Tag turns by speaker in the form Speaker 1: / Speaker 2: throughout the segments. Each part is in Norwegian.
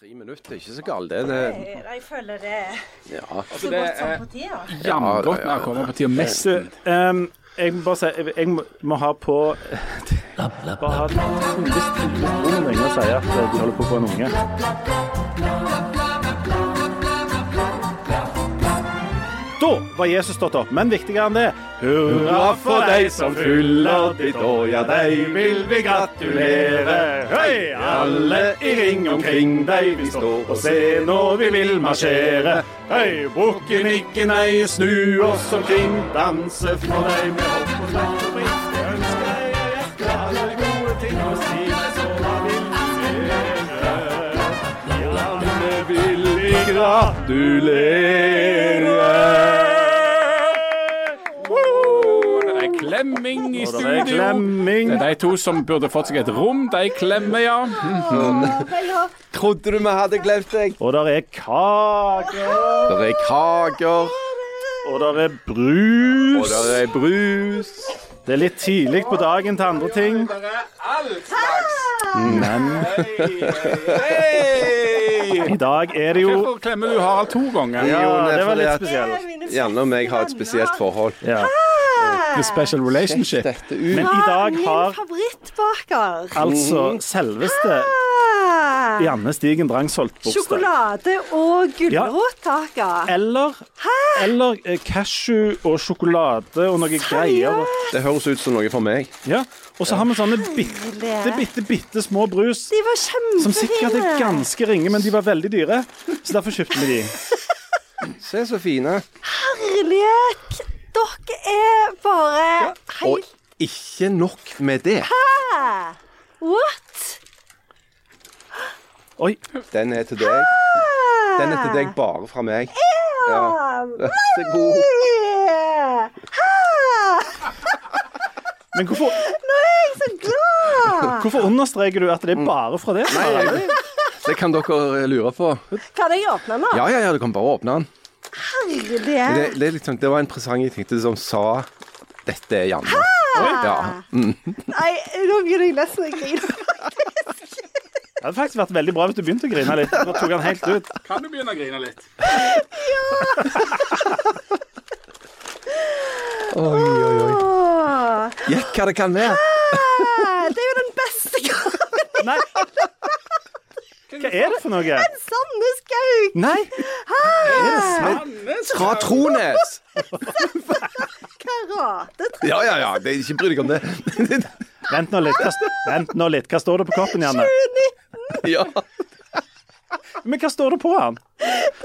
Speaker 1: Tre minutter, ikke så galt det. det
Speaker 2: Jeg, jeg føler det er
Speaker 1: ja.
Speaker 2: så
Speaker 3: det
Speaker 2: godt som
Speaker 3: er-
Speaker 2: på tida.
Speaker 3: Jamgodt med å komme på tida mest.
Speaker 4: Du, ehm, jeg må bare si Jeg, jeg må, må ha på Bare ha hvis telefonen ringer og sier at de holder på å få en unge. Da var Jesus stått opp, men viktigere enn det Hurra for deg som fyller ditt år, ja, deg vil vi gratulere. Hei, alle i ring omkring deg, vi står og ser når vi vil marsjere. Hei, bukken ikke nei, snu oss omkring, danse for deg med hopp og slag og. Jeg ønsker deg av hjertet alle gode ting å si, så hva vil vi gjøre? Ja, vil vi gratulere.
Speaker 3: Klemming i
Speaker 4: Og det er klemming.
Speaker 3: Det er de to som burde fått seg et rom. De klemmer, ja.
Speaker 1: Trodde du vi hadde glemt deg?
Speaker 4: Og der er kaker.
Speaker 1: Der er kaker,
Speaker 4: Og der er brus.
Speaker 1: og der er brus.
Speaker 4: Det er litt tidlig på dagen til andre ting. Men i dag er det jo
Speaker 3: Hvorfor klemmer du Harald to ganger?
Speaker 4: Ja,
Speaker 1: det er
Speaker 4: var litt spesielt.
Speaker 1: Janne og meg har et spesielt forhold.
Speaker 4: Ja.
Speaker 3: The special relationship.
Speaker 4: Men i dag har
Speaker 2: Min favorittbaker.
Speaker 4: altså selveste
Speaker 2: Ah,
Speaker 4: Janne Stigen Drangsholt bursdag.
Speaker 2: Sjokolade og gulrotkake.
Speaker 4: Eller, eller eh, cashew og sjokolade og noe greier.
Speaker 1: Det høres ut som noe for meg.
Speaker 4: Ja. Og så har vi sånne bitte, bitte, bitte små brus.
Speaker 2: De var kjempefine.
Speaker 4: Som sikkert er ganske ringe, men de var veldig dyre. Så derfor kjøpte vi de.
Speaker 1: Se så fine.
Speaker 2: Herlighet. Dere er bare
Speaker 1: Og
Speaker 2: helt
Speaker 1: ikke nok med det. Hæ?
Speaker 2: What?
Speaker 4: Oi.
Speaker 1: Den er til deg. Den er til deg bare fra meg. Ja. Vær så god.
Speaker 4: Men hvorfor,
Speaker 2: Nå er jeg så glad!
Speaker 4: hvorfor understreker du at det er bare fra det?
Speaker 1: Nei, det kan dere lure på.
Speaker 2: Kan jeg åpne den?
Speaker 1: Ja, ja, ja, du kan bare åpne den.
Speaker 2: Herlighet.
Speaker 1: Det, det, sånn- det var en presang jeg tenkte som sa Dette er Janne. Ja. Mm.
Speaker 2: Nei, nå begynner jeg nesten å grine.
Speaker 4: Det hadde faktisk vært veldig bra hvis du begynte å grine litt. Nå tok han helt ut.
Speaker 3: Kan du begynne å grine litt?
Speaker 1: Oi, oi, oi. Gjett hva det kan være.
Speaker 2: det er jo den beste gaven
Speaker 4: Nei. Hva er det for noe?
Speaker 2: Sandnes Gauk!
Speaker 4: Nei. Sant?
Speaker 1: Fra Trones.
Speaker 2: Karate.
Speaker 1: Ja, ja, ja. Det, ikke bry deg om det.
Speaker 4: Vent nå litt. Hva, vent nå litt. Hva står det på koppen, Janne? 2019.
Speaker 1: Ja.
Speaker 4: Men hva står det på den?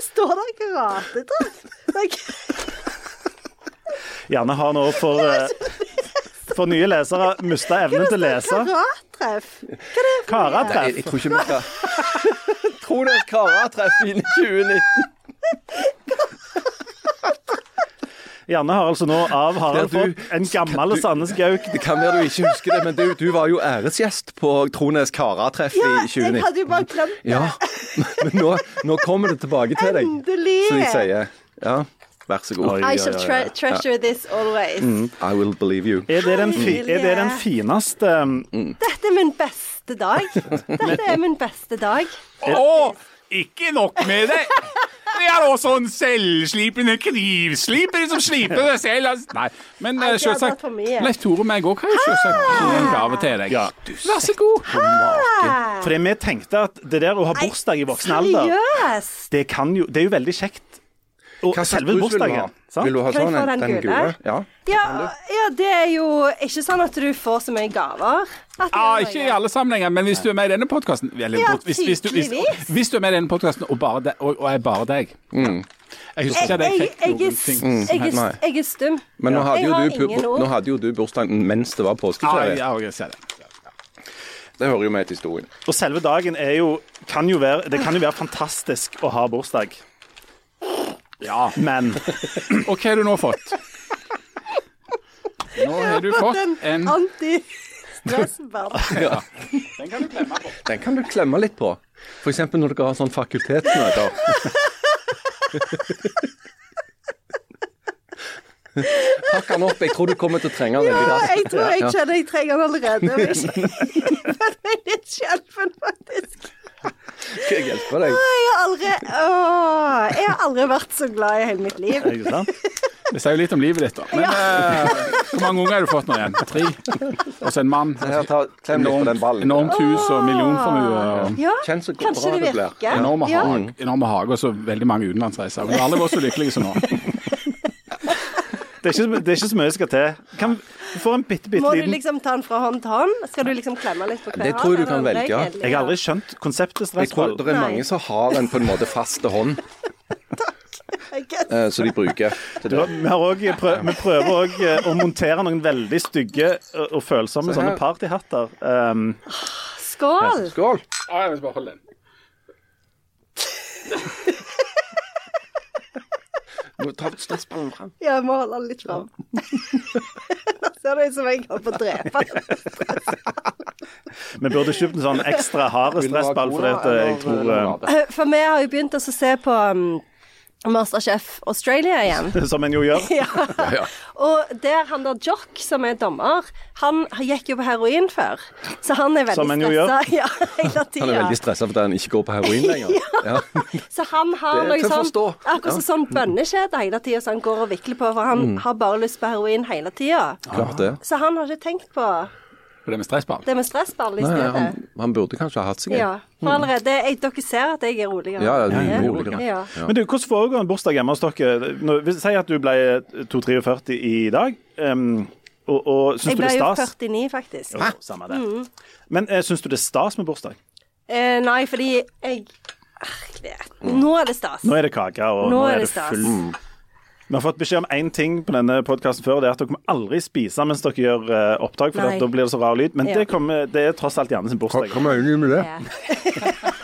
Speaker 2: Står det karatedrakt?
Speaker 4: Janne har nå for, eh, for nye lesere mista evnen til å lese.
Speaker 2: er
Speaker 1: det? Karatreff?
Speaker 4: Karatreff.
Speaker 1: jeg tror ikke vi skal Trones karatreff i 2019.
Speaker 4: Janne har altså nå av Harald fått en gammel Sandnes Gauk.
Speaker 1: Det kan være du ikke husker det, men du, du var jo æresgjest på Trones karatreff
Speaker 2: Ja,
Speaker 1: i
Speaker 2: jeg
Speaker 1: 2019.
Speaker 2: hadde jo bare glemt det.
Speaker 1: Ja, men nå, nå kommer det tilbake til deg,
Speaker 2: Endelig.
Speaker 1: som de sier. Ja, vær så god.
Speaker 4: Oi.
Speaker 2: I shall tre treasure this always.
Speaker 1: I will believe you.
Speaker 4: Er det den, fi, er det den fineste
Speaker 2: Dette er min beste dag. Dette er min beste dag.
Speaker 3: Å, ikke nok med det! Det er også en selvslipende knivsliper som sliper det selv. altså. Nei, men eh,
Speaker 2: har
Speaker 3: selvsagt. Leif Tore og meg òg har jo selvsagt en gave til deg.
Speaker 4: Ja.
Speaker 3: Vær så god.
Speaker 4: Fordi vi tenkte at det der å ha bursdag i voksen alder, det, kan jo, det er jo veldig kjekt. Og
Speaker 1: Hva
Speaker 4: selve
Speaker 1: brus vil du ha?
Speaker 4: bursdagen. sant?
Speaker 1: Vil du ha sånn
Speaker 2: den
Speaker 1: den
Speaker 2: gule?
Speaker 1: Ja.
Speaker 2: Ja, ja, det er jo ikke sånn at du får så mye gaver. Er
Speaker 3: ikke i alle sammenhenger, men hvis du er med i denne podkasten
Speaker 2: Ja,
Speaker 3: hvis, hvis, hvis, hvis du er med i denne podkasten og, de- og, og er bare deg Jeg husker
Speaker 2: Jeg,
Speaker 3: ikke at jeg
Speaker 2: jeg,
Speaker 3: fikk
Speaker 2: jeg,
Speaker 3: noen ting.
Speaker 2: s- jeg, er, jeg er stum.
Speaker 1: Men nå hadde,
Speaker 2: Jeg
Speaker 1: jo du, nå hadde jo du bursdagen mens det var påskeferie.
Speaker 3: Ah, ja, jeg ser det.
Speaker 1: Det hører jo med til historien.
Speaker 4: Og selve dagen er jo, kan jo være, det kan jo være fantastisk å ha bursdag.
Speaker 3: Ja.
Speaker 4: Men
Speaker 3: Og hva har du nå fått? Nå har du fått en
Speaker 2: Anti-stressball.
Speaker 1: Ja.
Speaker 3: Den kan du klemme på.
Speaker 1: Den kan du klemme litt på. Eksempel når dere har sånn fakultetsmøter. Pakk den opp. Jeg tror du kommer til å trenge den
Speaker 2: Ja, jeg tror jeg kjenner jeg trenger den allerede. men Jeg er litt skjelven, faktisk.
Speaker 1: Skal jeg hjelpe deg?
Speaker 2: Jeg har aldri Åh, Jeg har aldri vært så glad i hele mitt liv.
Speaker 4: Ikke sant?
Speaker 3: Det sier jo litt om livet ditt, da. Men eh, hvor mange unger har du fått nå igjen? Tre? Og så en mann.
Speaker 1: Her, ta, klem litt på den ballen.
Speaker 3: Enormt hus og millionformue. og
Speaker 2: Ja,
Speaker 1: Kjenn så bra
Speaker 2: kanskje det
Speaker 1: det blir.
Speaker 2: virker.
Speaker 3: Enorme
Speaker 2: Ja.
Speaker 3: hage, enorme hage og så veldig mange utenlandsreiser. Du har aldri vært så lykkelige som nå.
Speaker 4: Det er ikke, det er ikke så mye som skal til. Kan, du får en bitte, bitte
Speaker 2: Må du liksom ta den fra hånd til hånd? Skal du liksom klemme litt på hver
Speaker 1: Det tror jeg du kan velge.
Speaker 2: ja.
Speaker 4: Jeg har aldri skjønt konseptet
Speaker 1: Jeg tror
Speaker 4: stressball.
Speaker 1: det er
Speaker 2: Nei.
Speaker 1: mange som har en på en måte faste hånd, eh, som de bruker til
Speaker 4: Du, vi, har også, prøv, vi prøver òg å montere noen veldig stygge og- følsomme
Speaker 1: Se
Speaker 4: sånne partyhatter. Um,
Speaker 2: Skål!
Speaker 1: Skål!
Speaker 3: Ah, jeg vil bare holde den.
Speaker 1: Nå ta stressballen fram.
Speaker 2: Ja, jeg må holde den litt fram. Nå ser det ut som jeg holder på å drepe den.
Speaker 4: vi burde kjøpt en sånn ekstra hard
Speaker 1: Vil du ha
Speaker 4: stressball, for det, eh, jeg tror eh,
Speaker 2: For vi har jo begynt å se på um, Masterchef Australia igjen.
Speaker 4: Som en jo gjør.
Speaker 2: Ja.
Speaker 1: ja.
Speaker 2: Og der han der Jock, som er dommer, han gikk jo på heroin før. Så han er veldig
Speaker 4: Som en jo
Speaker 2: gjør. ja, hele
Speaker 1: Han er veldig stressa fordi han ikke går på heroin lenger. Ja.
Speaker 2: Så han har noe sånn
Speaker 1: forstå.
Speaker 2: Akkurat som sånn bønnekjede hele tida som han går og vikler på, for han
Speaker 1: Mm.
Speaker 2: har bare lyst på heroin hele tida.
Speaker 1: Klart det.
Speaker 2: Så han har ikke tenkt på
Speaker 3: For det med stressball.
Speaker 2: det med stressball i
Speaker 1: Nei,
Speaker 2: stedet.
Speaker 1: han, han burde kanskje ha hatt seg en.
Speaker 2: Ja. For allerede jeg, Dere ser at jeg er roligere.
Speaker 1: Ja, ja, du er roligere.
Speaker 2: Ja.
Speaker 4: Men du, hvordan foregår en bursdag hjemme hos dere? Nå, Si at du ble 2-43 i dag. Um, og, og syns
Speaker 2: Jeg
Speaker 4: du
Speaker 2: ble
Speaker 4: det er
Speaker 2: jo 49, faktisk.
Speaker 4: Jo, samme det. Men uh, syns du det er stas med bursdag?
Speaker 2: Eh, nei, fordi jeg Herlighet. Nå er det stas.
Speaker 4: Nå er det kake, og nå,
Speaker 2: Nå er
Speaker 4: er
Speaker 2: det
Speaker 4: det
Speaker 2: stas.
Speaker 4: full Vi har fått beskjed om én ting på denne podkasten før, det er at dere må aldri spise mens dere gjør uh, opptak, for da blir det så rar lyd. Men
Speaker 2: Ja.
Speaker 4: det, kommer, det er tross alt Janne sin bursdag.
Speaker 1: Hva mener du med det?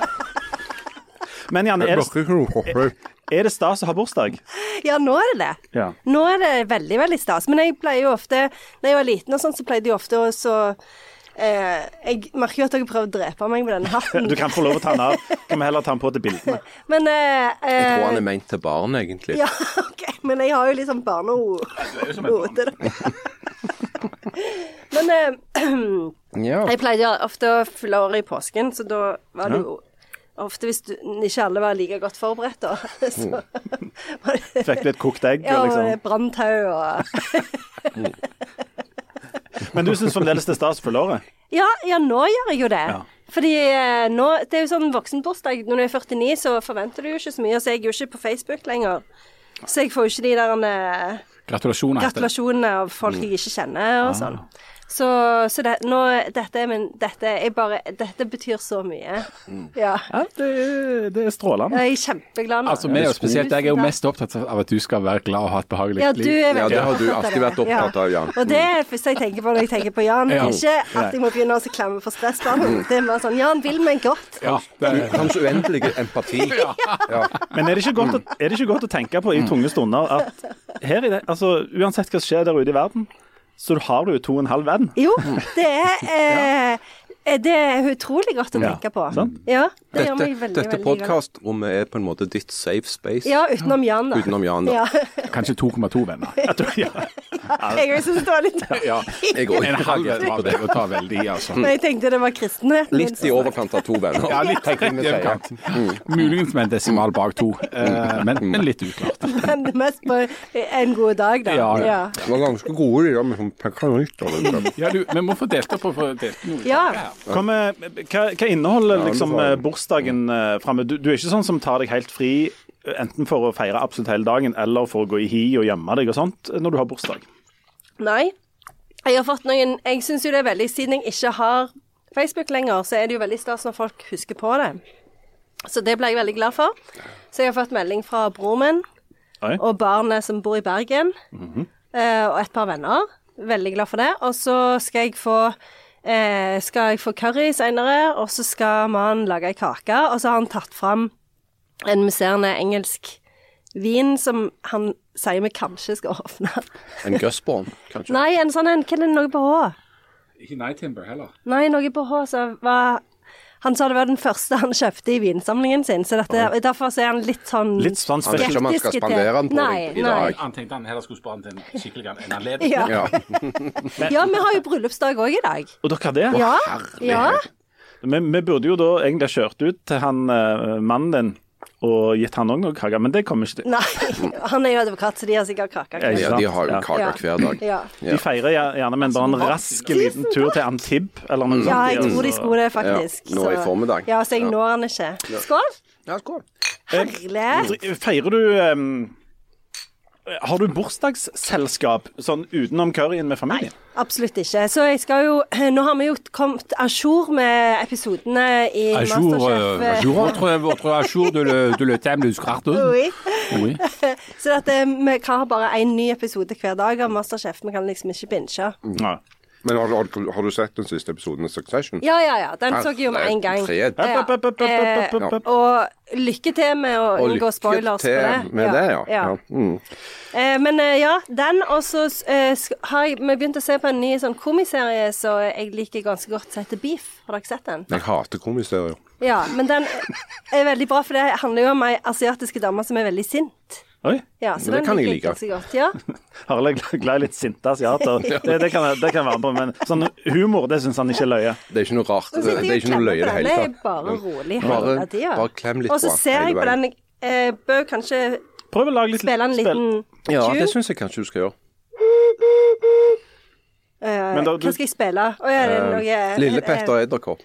Speaker 4: Men Janne, er det, er det stas å ha bursdag?
Speaker 2: ja, nå er det det.
Speaker 4: Ja.
Speaker 2: Nå er det veldig, veldig stas. Men jeg pleier jo ofte da jeg var liten og sånn, så pleide jeg ofte å så eh, Jeg merker jo at dere prøver å drepe meg med denne hatten.
Speaker 4: Du kan få lov å ta den av. Kan vi heller ta den på til bildene?
Speaker 2: Men eh,
Speaker 1: Jeg tror han
Speaker 2: eh,
Speaker 1: er ment til barn, egentlig.
Speaker 2: Ja, OK. Men jeg har jo liksom barnehode, da. Men eh,
Speaker 1: Ja.
Speaker 2: jeg pleide jo ofte å fylle året i påsken, så da var det jo Ofte hvis du, ikke alle var like godt forberedt, da. Så var
Speaker 4: Fikk litt kokt egg
Speaker 2: Ja,
Speaker 4: og
Speaker 2: og
Speaker 4: liksom.
Speaker 2: branntau og
Speaker 4: Men du syns fremdeles det er stas å fylle året?
Speaker 2: Ja, ja, nå gjør jeg jo det.
Speaker 4: Ja.
Speaker 2: Fordi eh, nå Det er jo sånn voksenbursdag. Når du er 49, så forventer du jo ikke så mye. Så jeg er jo ikke på Facebook lenger. Så jeg får jo ikke de der eh,
Speaker 3: Gratulasjoner.
Speaker 2: gratulasjonene av folk jeg ikke kjenner og
Speaker 4: Ah.
Speaker 2: sånn. Så, så det, nå, dette, er min, dette, bare, dette betyr så mye.
Speaker 4: Mm.
Speaker 2: Ja.
Speaker 4: Ja, det, det er strålende.
Speaker 2: Jeg er kjempeglad nå.
Speaker 3: Altså, ja, er jo spesielt, Jeg er jo mest opptatt av at du skal være glad og ha et behagelig
Speaker 2: ja, du
Speaker 3: liv.
Speaker 1: Ja, det har du alltid vært opptatt av, Jan.
Speaker 2: Og det er det første jeg tenker på når jeg tenker på Jan.
Speaker 3: Ja.
Speaker 2: Ikke at jeg må begynne å klemme på stressballen. Det er bare sånn Jan vil meg godt.
Speaker 3: Ja, det er,
Speaker 1: Hans uendelige empati. Ja.
Speaker 4: Men er det, ikke godt å, er det ikke godt å tenke på i tunge stunder at her i det, altså, uansett hva som skjer der ute i verden, så har du jo to og en halv venn?
Speaker 2: Jo, det er eh, Det er utrolig godt å
Speaker 4: Ja,
Speaker 2: tenke på. Ja, det gjør
Speaker 1: Dette,
Speaker 2: meg veldig,
Speaker 1: dette podkastrommet er på en måte ditt safe space.
Speaker 2: Ja, utenom Jan, da.
Speaker 1: Utenom Jan, da.
Speaker 2: Ja.
Speaker 3: kanskje 2,2 venner.
Speaker 4: Jeg.
Speaker 2: Jeg syns det var litt
Speaker 3: Ja.
Speaker 1: Jeg går
Speaker 3: En
Speaker 1: ikke
Speaker 3: halv
Speaker 1: reagerte
Speaker 3: var
Speaker 1: på det.
Speaker 3: å ta veldig i, altså.
Speaker 2: Men jeg tenkte det var kristenheten.
Speaker 1: Litt i overkant av to venner.
Speaker 3: Ja, litt i overkant. Muligens med en desimal bak to, eh, men, men litt uklart.
Speaker 2: Men mest på en god dag, da.
Speaker 3: Ja, ja.
Speaker 2: Ja.
Speaker 1: Det var ganske gode, de der med sånn pekanitter.
Speaker 3: Ja, du, vi må få delt opp og få delt noe.
Speaker 2: Ja.
Speaker 4: Hva, med, hva, hva inneholder
Speaker 1: Ja,
Speaker 4: liksom eh, bursdagen uh, framme? Du, du er ikke sånn som tar deg helt fri eh, enten for å feire absolutt hele dagen, eller for å gå i hi og gjemme deg og sånt eh, når du har bursdag?
Speaker 2: Nei. Jeg har fått noen Jeg syns jo det er veldig Siden jeg ikke har Facebook lenger, så er det jo veldig stas når folk husker på det. Så det ble jeg veldig glad for. Så jeg har fått melding fra bror min
Speaker 4: Oi.
Speaker 2: og barnet som bor i Bergen, eh, og et par venner. Veldig glad for det. Og så skal jeg få eh, skal jeg få curry seinere, og så skal mannen lage ei kake. Og så har han tatt fram en musserende engelsk vin som han sier vi kanskje skal åpne.
Speaker 1: En Gusborn, kanskje.
Speaker 2: Nei, en sånn en Hva er det noe på H?
Speaker 3: Ikke Night Timber heller.
Speaker 2: Nei, noe på H som var Han sa det var den første han kjøpte i vinsamlingen sin, så dette, derfor så er han litt sånn
Speaker 4: Litt sånn
Speaker 1: Han vet ikke om han skal spandere den på
Speaker 2: Nei,
Speaker 1: i
Speaker 2: nei.
Speaker 1: dag.
Speaker 3: Han tenkte han heller skulle spare den til en skikkelig en anledning.
Speaker 2: Ja.
Speaker 1: Ja.
Speaker 2: ja, vi har jo bryllupsdag òg i dag.
Speaker 4: Og dere har det?
Speaker 2: Ja. ja.
Speaker 4: Vi, vi burde jo da egentlig ha kjørt ut til han eh, mannen din og gitt han òg noe kake, men det kommer ikke til.
Speaker 2: Nei, han er jo advokat, så de har sikkert kake.
Speaker 4: Ja,
Speaker 1: Ja, de har jo kake
Speaker 2: Ja.
Speaker 1: hver dag.
Speaker 2: Ja.
Speaker 4: De feirer gjerne med en bare en rask liten tur til Antib eller noe sånt.
Speaker 2: ja, jeg tror de skulle det, faktisk.
Speaker 1: Ja, nå i
Speaker 2: så-
Speaker 1: formiddag.
Speaker 2: Ja, så jeg når han ikke. Skål!
Speaker 1: Ja, skål.
Speaker 2: Herlig.
Speaker 4: Feirer du em, Har du bursdagsselskap sånn utenom curryen med familien?
Speaker 2: Absolutt ikke. Så jeg skal jo Nå har vi jo kommet à jour med episodene i
Speaker 3: Ajour,
Speaker 2: Masterchef.
Speaker 3: euh, à jour, votre, votre à jour de le, de le thème du skrarten.
Speaker 2: Oui.
Speaker 3: Oui.
Speaker 2: Så at, eh, vi har bare én ny episode hver dag av Masterchef. Vi kan liksom ikke binche.
Speaker 4: Ja.
Speaker 1: Men har, har, har du sett den siste episoden av Succession?
Speaker 2: Ja, ja, ja. Den så jeg jo med en gang. Ja. Og lykke til med å
Speaker 1: Og
Speaker 2: unngå spoilers
Speaker 1: til
Speaker 2: på det.
Speaker 1: med det, ja. ja. Mm.
Speaker 2: Eh, men eh, ja, den, og så eh, har jeg, vi begynt å se på en ny sånn komiserie som jeg liker ganske godt, som heter Beef. Har dere sett den?
Speaker 1: Jeg hater komiserier.
Speaker 2: Ja, men den er veldig bra, for det handler jo om ei asiatiske dame som er veldig sint.
Speaker 4: Oi.
Speaker 2: Ja, så
Speaker 1: Det kan jeg like.
Speaker 2: Ja.
Speaker 4: Harald er glad i litt sinte asiater. Det, det, kan, det kan jeg være med på, men sånn humor, det syns han ikke er løye.
Speaker 1: Det er ikke noe rart. Det, det er ikke noe løye i det hele tatt.
Speaker 2: Bare rolig hele tida.
Speaker 1: bare klem litt
Speaker 2: Og så ser jeg på den
Speaker 1: veien.
Speaker 2: eh, Bør kanskje
Speaker 4: Prøv å lage litt
Speaker 2: spille en
Speaker 4: spill.
Speaker 2: liten
Speaker 1: Ja, det syns jeg kanskje du skal gjøre.
Speaker 2: Eh,
Speaker 4: Men da- du-
Speaker 2: Hva skal jeg spille? Å, ja, det er noe
Speaker 1: Eh, Lille Petter Edderkopp.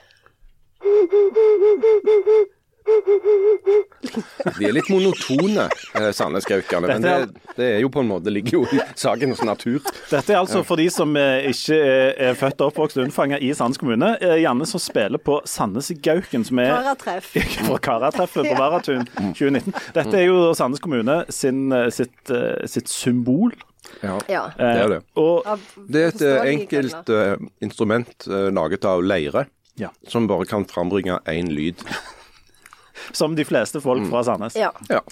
Speaker 1: De er litt monotone, eh, Sandnesgaukene. Men det, det er jo på en måte ligger jo i sakens natur.
Speaker 4: Dette er altså for de som eh, ikke er, er født og oppvokst og unnfanget i Sandnes kommune. Eh, Janne som spiller på Sandnesgauken, som er
Speaker 2: Karatreff.
Speaker 4: fra Karatreffet på Varatun 2019. Dette er jo Sandnes kommune sin, eh, sitt, eh, sitt symbol.
Speaker 1: Ja,
Speaker 2: Ja.
Speaker 4: Eh,
Speaker 1: det er det.
Speaker 4: Og
Speaker 1: Det er et eh, enkelt eh, instrument uh, laget av leire.
Speaker 4: Ja.
Speaker 1: Som bare kan frambringe én lyd.
Speaker 4: som de fleste folk fra Sandnes.
Speaker 2: Ja.
Speaker 1: Ja.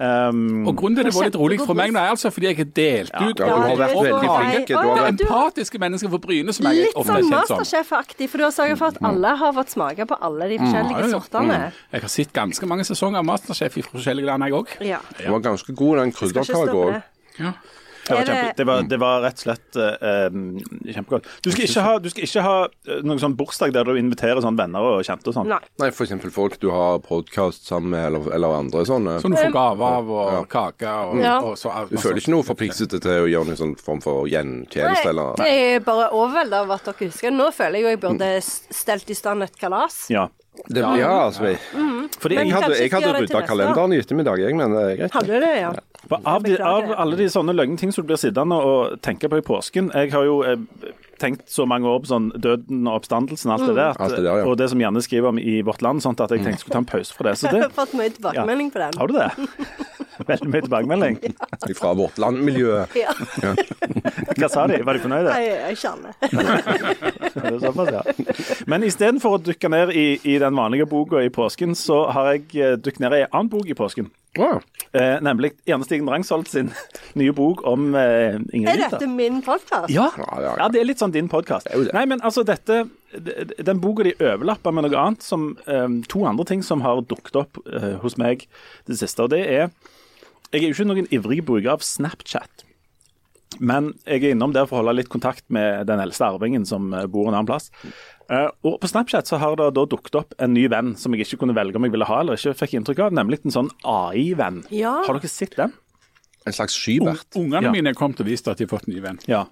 Speaker 4: Um,
Speaker 3: Og grunnen til det var litt rolig for meg, nå er altså fordi jeg har delt ut
Speaker 1: Ja, du har vært
Speaker 2: er
Speaker 1: veldig flink. Du har vært
Speaker 3: empatiske mennesker for Bryne, som jeg ofte er
Speaker 2: sånn
Speaker 3: kjent som.
Speaker 2: Masterchef-aktig, for du har sørget for at alle har fått smake på alle de forskjellige
Speaker 3: mm.
Speaker 2: sortene.
Speaker 3: Jeg har sett ganske mange sesonger av Masterchef i forskjellige land, jeg òg.
Speaker 2: Ja.
Speaker 1: Du var ganske god i den krydderkaka òg.
Speaker 3: Ja.
Speaker 4: Det, var kjempe, det, var, det var rett og slett eh, um, kjempegodt. Du skal ikke ha, du skal ikke ha eh, noen sånn bursdag der du inviterer sånn venner og kjente og sånn.
Speaker 2: Nei.
Speaker 1: Nei, eksempel folk du har podkast sammen med, eller, eller andre sånne.
Speaker 3: Som du får gave av, og kake og,
Speaker 2: Ja.
Speaker 3: og så
Speaker 1: Du føler ikke noe forpliktet til å gjøre noen sånn form for gjentjeneste, eller
Speaker 2: Nei, jeg er bare overveldet av at dere husker. Nå føler jeg jo jeg burde stelt i stand et kalas.
Speaker 4: Ja.
Speaker 1: det, Ja, altså jeg,
Speaker 4: Fordi
Speaker 2: Men
Speaker 1: jeg hadde, jeg hadde rydda kalenderen i ettermiddag, jeg, men det er greit.
Speaker 2: Hadde du det, ja?
Speaker 4: Av, de, av alle de sånne løgne ting som du blir sittende og tenke på i påsken Jeg har jo eh, tenkt så mange år på sånn døden og oppstandelsen og alt det der, at,
Speaker 1: Alt det der, ja.
Speaker 4: og det som Janne skriver om i Vårt Land, sånt at jeg tenkte jeg skulle ta en pause fra det. Så
Speaker 2: Jeg
Speaker 4: det
Speaker 2: har fått mye tilbakemelding på den.
Speaker 4: har du det? Veldig mye tilbakemelding.
Speaker 1: Fra vårt landmiljø.
Speaker 2: Ja.
Speaker 4: Hva sa de? Var de fornøyde?
Speaker 2: Nei, jeg kjenner.
Speaker 4: Det er såpass, ja. Men istedenfor å dykke ned i, i den vanlige boka i påsken, så har jeg dukket dykket ned i en annen bok i påsken.
Speaker 1: Wow.
Speaker 4: Eh, nemlig Janne Stigen Drangsholt sin nye bok om eh, Ingrid
Speaker 2: Er dette min podkast?
Speaker 4: Ja.
Speaker 1: Ja,
Speaker 4: det er litt sånn din podkast. Nei, men altså dette Den boka de overlapper med noe annet, som eh, to andre ting som har dukket opp eh, hos meg det siste. Og det er Jeg er jo ikke noen ivrig bruker av Snapchat. Men jeg er innom der for å holde litt kontakt med den eldste arvingen som eh, bor en annen plass. Eh, og På Snapchat så har det da dukket opp en ny venn som jeg ikke kunne velge om jeg ville ha eller ikke, fikk inntrykk av, nemlig en sånn AI-venn.
Speaker 2: Ja.
Speaker 4: Har dere sett den?
Speaker 1: En slags skybert.
Speaker 3: Ungene
Speaker 4: Ja.
Speaker 3: mine kom til å vise at de har fått en ny venn.
Speaker 4: Ja.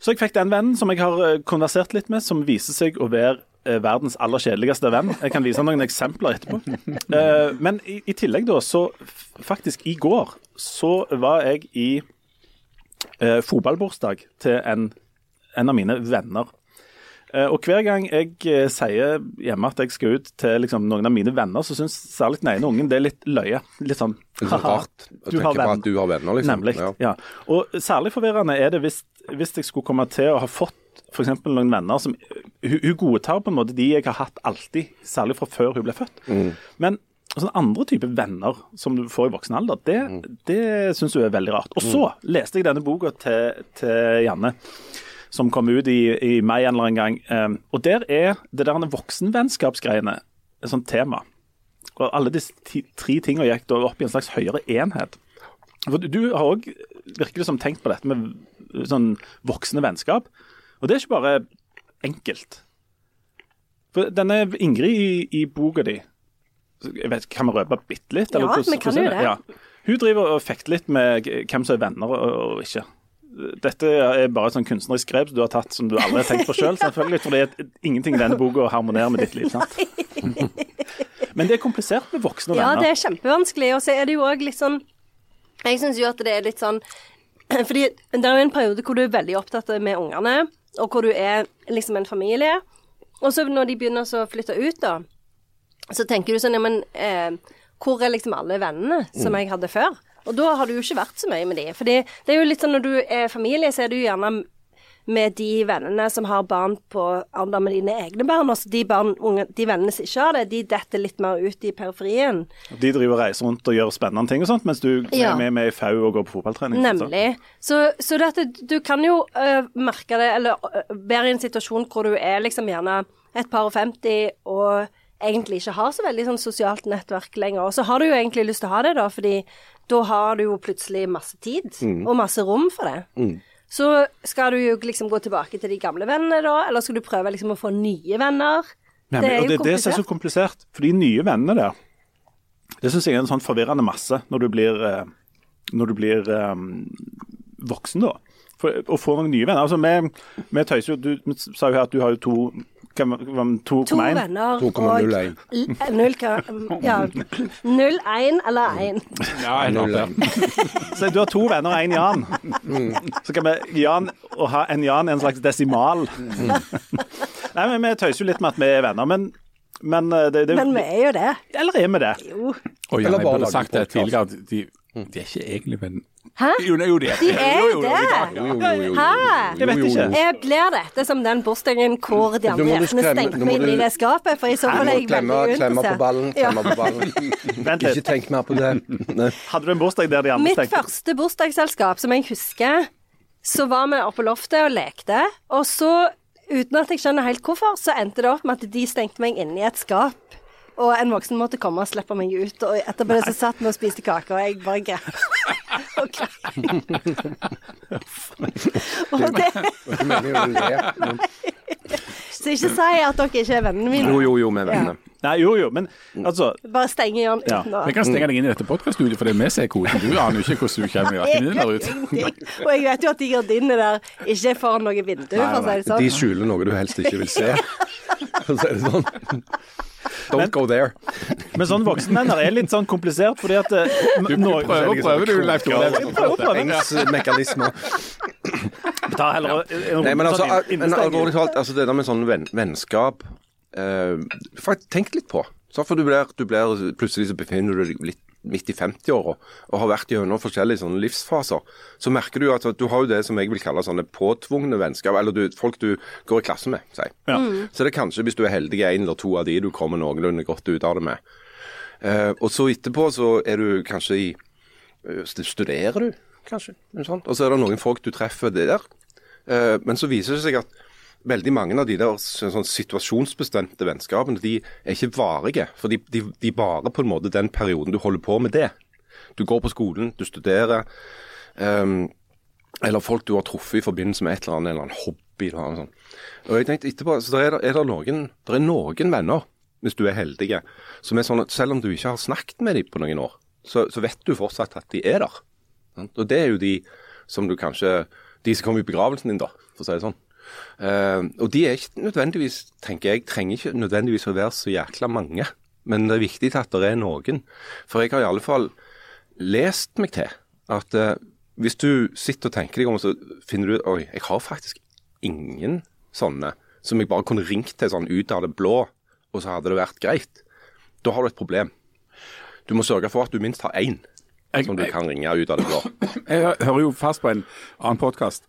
Speaker 4: Så jeg fikk den vennen som jeg har eh, konversert litt med, som viser seg å være verdens aller kjedeligste venn. Jeg kan vise noen eksempler etterpå. Men i, i tillegg da, så faktisk i går så var jeg i eh, fotballbursdag til en, en av mine venner. Eh, og hver gang jeg eh, sier hjemme at jeg skal ut til liksom, noen av mine venner, så syns særlig den ene ungen det er litt løye. Litt sånn
Speaker 1: er rart å
Speaker 4: Du
Speaker 1: tenke
Speaker 4: har
Speaker 1: på at du har venner, liksom.
Speaker 4: Nemlig.
Speaker 1: Ja.
Speaker 4: Ja. Og særlig forvirrende er det hvis, hvis jeg skulle komme til å ha fått f.eks. noen venner som hun, hun godtar på en måte de jeg har hatt alltid, særlig fra før hun ble født.
Speaker 1: Mm.
Speaker 4: Men sånne andre typer venner som du får i voksen alder, det,
Speaker 1: Mm.
Speaker 4: det syns hun er veldig rart. Og så leste jeg denne boka til, til Janne. Som kom ut i, i mai en eller annen gang. Um, og der er det der voksenvennskapsgreiene et sånt tema. Og alle disse tre tingene gikk da opp i en slags høyere enhet. For du, du har òg virkelig som tenkt på dette med sånn voksne vennskap. Og det er ikke bare enkelt. For denne Ingrid i, i boka di, jeg vet, kan vi røpe bitte litt?
Speaker 2: Ja,
Speaker 4: hvordan-
Speaker 2: vi kan jo det.
Speaker 4: Ja. Hun driver og fekter litt med hvem som er venner og, og ikke. Dette er bare et sånn kunstnerisk grep som du har tatt som du aldri har tenkt på sjøl, selv, selvfølgelig. For det er ingenting i denne boka harmonerer med ditt liv. sant? Men det er komplisert med voksne og
Speaker 2: Ja,
Speaker 4: venner.
Speaker 2: det er kjempevanskelig. Og så er det jo òg litt sånn Jeg syns jo at det er litt sånn Fordi det er jo en periode hvor du er veldig opptatt med ungene, og hvor du er liksom en familie. Og så når de begynner så å flytte ut, da, så tenker du sånn Ja, men eh, hvor er liksom alle vennene som jeg hadde før? Og da har du jo ikke vært så mye med de. Fordi det er jo litt sånn når du er familie, så er du gjerne med de vennene som har barn på alder med dine egne barn. Også de, barn, unge, de vennene som ikke har det, de detter litt mer ut i periferien.
Speaker 4: De driver og reiser rundt og gjør spennende ting og sånt, mens du
Speaker 2: Ja.
Speaker 4: er med, med i FAU og går på fotballtrening.
Speaker 2: Nemlig. Så, så dette, du kan jo uh, merke det, eller uh, være i en situasjon hvor du er liksom gjerne et par og 50 og egentlig ikke har så veldig sånn sosialt nettverk lenger. Og så har du jo egentlig lyst til å ha det, da, fordi da har du jo plutselig masse tid og masse rom for det. Så skal du jo liksom gå tilbake til de gamle vennene da, eller skal du prøve liksom å få nye venner?
Speaker 4: Nei,
Speaker 2: det
Speaker 4: men-
Speaker 2: er
Speaker 4: og
Speaker 2: jo
Speaker 4: det komplisert. det som er så
Speaker 2: komplisert.
Speaker 4: komplisert. For de nye vennene der, det syns jeg er en sånn forvirrende masse når du blir, eh, når du blir um, voksen, da. For, å få noen nye venner. Altså, vi, vi tøyser jo Du vi sa jo her at du har jo to hva- To,
Speaker 2: To
Speaker 4: 2,1.
Speaker 2: venner
Speaker 1: 2,
Speaker 2: og null ka- Ja. 0,1 eller 1.
Speaker 3: Ja, jeg
Speaker 1: Null,
Speaker 3: håper det.
Speaker 4: Så du har to venner og en Jan. Så kan vi Jan og ha en Jan er en slags desimal. Nei, men Vi tøyser jo litt med at vi er venner, men, men eh, det, det,
Speaker 2: Men vi er jo det.
Speaker 4: Eller er vi det?
Speaker 2: Jo.
Speaker 3: Og ja, jeg
Speaker 1: bare
Speaker 3: burde sagt det tidligere, at de, de er ikke egentlig venner.
Speaker 2: Hæ?
Speaker 3: Jo, nei, jo, de er
Speaker 2: De er
Speaker 3: jo, jo, jo,
Speaker 2: det.
Speaker 3: jo,
Speaker 1: Jo, jo, jo,
Speaker 2: Hæ?
Speaker 4: Jeg vet ikke.
Speaker 2: Jeg blir dette som den bursdagen hvor de andre
Speaker 1: hjertene
Speaker 2: gjestene stengte meg inn i det skapet, for i så fall er jeg
Speaker 1: Klemme,
Speaker 2: veldig
Speaker 1: klemme på ballen, klemme på ballen.
Speaker 4: Vent
Speaker 1: Ikke tenk mer på det.
Speaker 4: Hadde du en bursdag der de andre
Speaker 2: stengte?
Speaker 4: Mitt
Speaker 2: første bursdagsselskap, som jeg husker, så var vi oppe på loftet og lekte, og så, uten at jeg skjønner helt hvorfor, så endte det opp med at de stengte meg inne i et skap. Og en voksen måtte komme og slippe meg ut. Og etterpå det så satt vi og spiste kake, og jeg bare grep og det,
Speaker 1: Det men-
Speaker 2: så ikke si at dere ikke er vennene mine.
Speaker 1: Jo, jo, jo, vi er venner.
Speaker 4: Nei, jo, jo, men altså
Speaker 2: Bare stenge Jan
Speaker 4: Ja.
Speaker 2: uten å
Speaker 3: Vi kan stenge deg inn i dette podkaststudioet er vi ser koden. Du aner jo ikke hvordan du kommer
Speaker 2: jakken
Speaker 3: din der eller ut.
Speaker 2: Og jeg vet jo at de gardinene der ikke er foran noe vindu, for å si det sånn.
Speaker 1: De skjuler noe du helst ikke vil se. For å si det sånn. Don't go there.
Speaker 4: Men sånn voksenvenner er litt sånn komplisert, fordi at
Speaker 3: Du prøver å prøver du, Leif Tore.
Speaker 1: Engsmekanismer.
Speaker 4: Ta heller en
Speaker 1: Nei, men altså,
Speaker 4: sånn
Speaker 1: men alvorlig talt, altså det der med sånn venn, vennskap eh, Tenk litt på. Så for du blir, du blir Plutselig så befinner du deg litt midt i 50-åra og har vært gjennom forskjellige sånne livsfaser. Så merker du at du har jo det som jeg vil kalle sånne påtvungne vennskap. Eller du, folk du går i klasse med, si.
Speaker 4: Ja.
Speaker 1: Så det er kanskje, hvis du er heldig, en eller to av de du kommer noenlunde godt ut av det med. Eh, og så etterpå så er du kanskje i eh, Studerer du, kanskje? Sånt. Og så er det noen folk du treffer der. Eh, men så viser det seg at veldig mange av de der sånn situasjonsbestemte vennskapene, de er ikke varige. For de, de, de varer på en måte den perioden du holder på med det. Du går på skolen, du studerer. Um, eller folk du har truffet i forbindelse med et eller annet, eller en hobby. Eller noe sånt. Og jeg tenkte etterpå, så der er, det- er det noen, der er noen venner, hvis du er heldig, som er sånn at selv om du ikke har snakket med dem på noen år, så, så vet du fortsatt at de er der. Og det er jo de som du kanskje De som kommer i begravelsen din, da, for å si det sånn. Eh, og de er ikke nødvendigvis, tenker jeg, trenger ikke nødvendigvis å være så jækla mange. Men det er viktig at det er noen. For jeg har i alle fall lest meg til at eh, hvis du sitter og tenker deg om, så finner du ut Oi, jeg har faktisk ingen sånne som jeg bare kunne ringt til sånn ut av det blå, og så hadde det vært greit. Da har du et problem. Du må sørge for at du minst har én
Speaker 3: Jeg-
Speaker 1: som du kan ringe ut av det blå.
Speaker 3: Jeg hører jo fast på en annen podkast,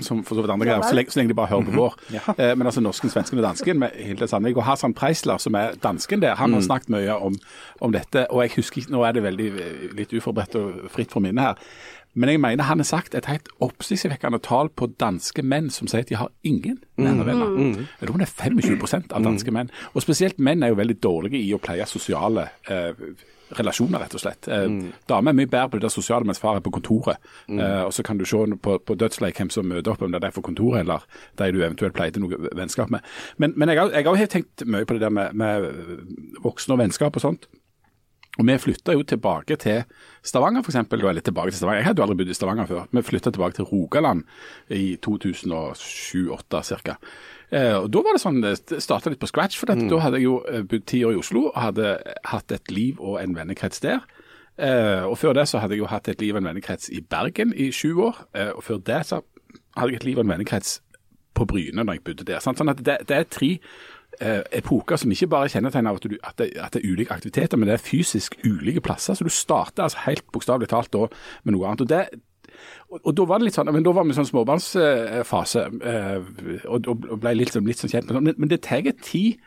Speaker 3: som for så vidt andre greier, så lenge, så lenge de bare hører på vår. Eh, men altså norsken, svensken og dansken med Hilde Sandvik. Og Hassan Preisler, som er dansken der, han har snakket mye om, om dette. Og jeg husker ikke, nå er det veldig eh, litt uforberedt og fritt for minnet her. Men jeg mener han har sagt et helt oppsiktsvekkende tall på danske menn som sier at de har ingen nære venner. Jeg tror det er 25% av danske menn. Og spesielt menn er jo veldig dårlige i å pleie sosiale eh, relasjoner, rett og slett. Eh, Damer er mye bedre på det sosiale mens far er på kontoret. Eh, og så kan du se på, på dødsleik hvem som møter opp, om det er for kontoret eller de du eventuelt pleide noe vennskap med. Men, men jeg jeg har jo tenkt mye på det der med, med voksne og vennskap og sånt. Og Vi flytta jo tilbake til Stavanger, f.eks. Eller tilbake til Stavanger. Jeg hadde jo aldri bodd i Stavanger før. Vi flytta tilbake til Rogaland i 2007-2008 ca. Eh, og Da var det sånn, det starta litt på scratch. For dette, da hadde jeg jo eh, bodd ti år i Oslo og hadde hatt et liv og en vennekrets der. Eh, og Før det så hadde jeg jo hatt et liv og en vennekrets i Bergen i sju år. Og før det så hadde jeg et liv og en vennekrets på Bryne når jeg bodde der. Sant? Sånn at det, det er tre epoker som ikke bare er kjennetegner av at, du, at, det, at det er ulike aktiviteter, men det er fysisk ulike plasser. Så du starter altså helt bokstavelig talt da med noe annet. og det og, da var det litt sånn, men da var vi i sånn småbarnsfase eh, og, ble litt, litt sånn kjent sånn. Men, men det tar tid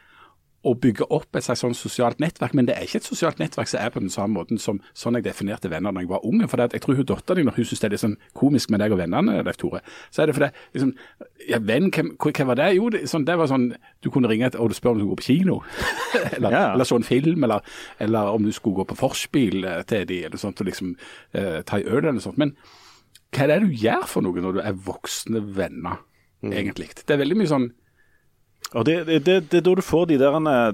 Speaker 3: å bygge opp et slags sånn sosialt nettverk, men det er ikke et sosialt nettverk som er på den samme måten som sånn jeg definerte venner da jeg var unge. For jeg tror hun dattera di, når hun syns det er litt sånn komisk med deg og vennene, Leif Tore, så er det fordi liksom, ja, venn, hvem, hva, var det? Jo, det, sånn, det var sånn du kunne ringe og du spør om du skulle gå på kino, eller,
Speaker 4: Ja.
Speaker 3: eller så en film, eller, eller om du skulle gå på forspill eh, til de, eller sånt, og liksom eh, ta en øl eller noe sånt. Men hva er det du gjør for noe når du er voksne venner, egentlig? Det er veldig mye sånn
Speaker 4: Og det, det, det, det er da du får de der eh,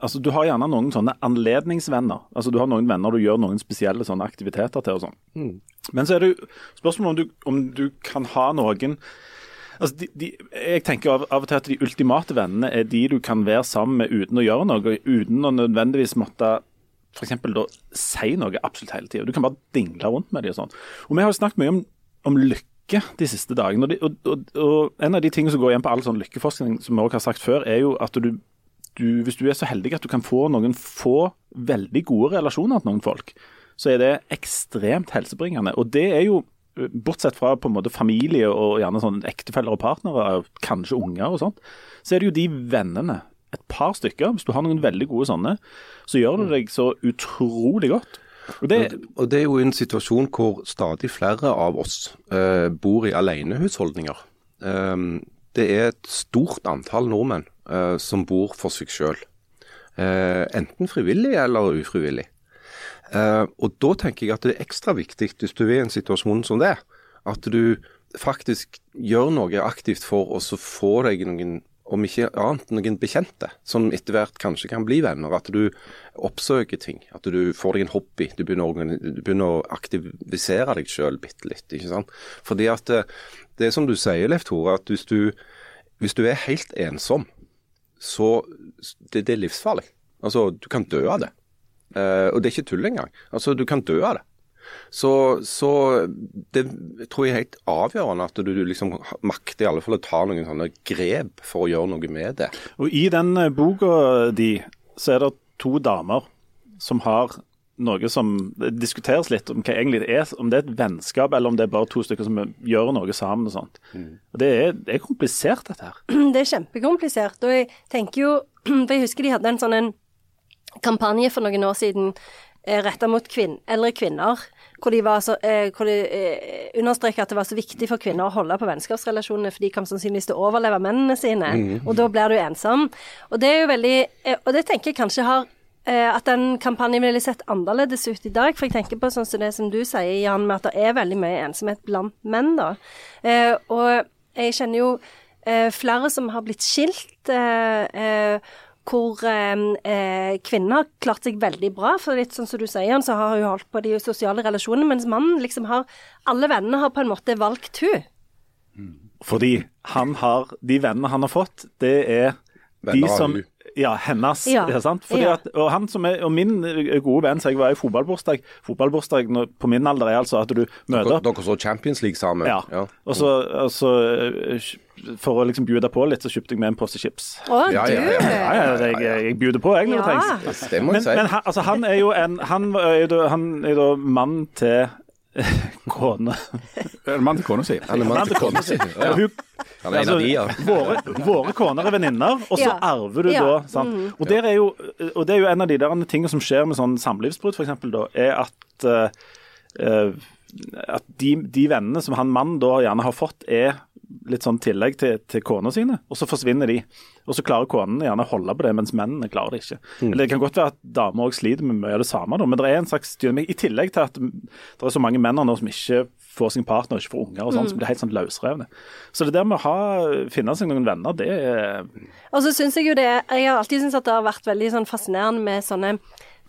Speaker 4: Altså, Du har gjerne noen sånne anledningsvenner. Altså, Du har noen venner du gjør noen spesielle sånne aktiviteter til. og sånn. Men så er det jo spørsmålet om du, om du kan ha noen Altså, de, de, jeg tenker av, av og til at de ultimate vennene er de du kan være sammen med uten å gjøre noe, uten å nødvendigvis måtte for da si noe absolutt hele tida. Du kan bare dingle rundt med dem og sånn. Og vi har jo snakket mye om, om lykke de siste dagene. Og, de, og, og, og en av de tingene som går igjen på all sånn lykkeforskning, som vi også har sagt før, er jo at du, du, hvis du er så heldig at du kan få noen få veldig gode relasjoner til noen folk, så er det ekstremt helsebringende. Og det er jo Bortsett fra på en måte familie og gjerne sånn ektefeller og partnere, kanskje unger og sånt, så er det jo de vennene, et par stykker, hvis du har noen veldig gode sånne, så gjør det deg så utrolig godt. Og det,
Speaker 1: Og det er jo en situasjon hvor stadig flere av oss eh, bor i alenehusholdninger. Um, det er et stort antall nordmenn eh, som bor for seg sjøl. enten frivillig eller ufrivillig. Eh, og da tenker jeg at det er ekstra viktig hvis du er i en situasjon som det, at du faktisk gjør noe aktivt for å få deg noen om ikke annet, noen bekjente, som etter hvert kanskje kan bli venner. At du oppsøker ting. At du får deg en hobby. Du begynner, du begynner å aktivisere deg sjøl bitte litt. ikke sant? Fordi at det, det er som du sier, Leif Tore, at hvis du, hvis du er helt ensom, så det, det er livsfarlig. Altså, du kan dø av det. Uh, og det er ikke tull engang. Altså, du kan dø av det. Så, så det tror jeg er helt avgjørende at du liksom makter i alle fall å ta noen sånne grep for å gjøre noe med det.
Speaker 4: og i den eh, boka di, så er det to damer som har noe som diskuteres litt om hva egentlig det er, om det er et vennskap eller om det er bare to stykker som gjør noe sammen og sånt. Og det er, det er komplisert, dette her.
Speaker 2: Det er kjempekomplisert. Og jeg tenker jo For jeg husker de hadde en sånn en kampanje for noen år siden eh, retta mot kvinn, eldre kvinner. Hvor de, var så, eh, hvor de eh, understreket at det var så viktig for kvinner å holde på vennskapsrelasjonene, for de kom sannsynligvis til å overleve mennene sine. Og da blir du ensom. Og det er jo veldig eh, Og det tenker jeg kanskje har eh, at den kampanjen ville sett annerledes ut i dag. For jeg tenker på sånn som det som du sier, Jan, med at det er veldig mye ensomhet blant menn, da. Eh, og jeg kjenner jo eh, flere som har blitt skilt. Eh, hvor eh, eh, kvinnen har klart seg veldig bra. For litt sånn som du sier, så har hun holdt på de sosiale relasjonene, mens mannen liksom har Alle vennene har på en måte valgt hun.
Speaker 4: Fordi han har, de vennene han har fått, det er de
Speaker 1: Venner de
Speaker 4: som
Speaker 1: hun.
Speaker 4: Ja, hennes.
Speaker 2: Ja.
Speaker 4: Ja. Sant? Fordi
Speaker 2: Ja.
Speaker 4: at, og, han som er, og min gode venn, så jeg var i fotballbursdag Fotballbursdag på min alder er altså at du møter
Speaker 1: Dere,
Speaker 4: opp
Speaker 1: dere så Champions League sammen?
Speaker 4: ja. Og så, og så eh, For å liksom bjude på litt, så kjøpte jeg med en pose chips.
Speaker 2: Å,
Speaker 1: Ja,
Speaker 2: du!
Speaker 1: ja, ja,
Speaker 4: Ja, ja, jeg, jeg bjuder på, jeg, når det
Speaker 2: Ja.
Speaker 4: trengs.
Speaker 1: Det må
Speaker 4: Men,
Speaker 1: jeg si.
Speaker 4: men han, altså, han er jo en Han er jo han er jo mann til kone.
Speaker 3: Eller mann til kona si?
Speaker 1: Han er mann til kona si. Ja.
Speaker 4: Og hun
Speaker 1: ja.
Speaker 4: våre, våre koner er venninner, og så
Speaker 2: Ja.
Speaker 4: arver du
Speaker 2: Ja.
Speaker 4: da. Sant? Og, der er jo, og det er jo en av de der tingene som skjer med sånn samlivsbrudd, f.eks., da, er at eh, at de, de vennene som han mannen da gjerne har fått, er litt sånn tillegg til, til kona sine, og så forsvinner de. Og så klarer konene gjerne å holde på det, mens mennene klarer det ikke. Eller Det kan godt være at damer òg sliter med mye av det samme, da, men det er en slags dynamikk. I tillegg til at det er så mange menn nå som ikke får sin partner, ikke får unger og sånn, som blir helt sånn løsrevne. Så det der med å ha, finne seg noen venner, det er
Speaker 2: Og så syns jeg jo det Jeg har alltid syntes at det har vært veldig sånn fascinerende med sånne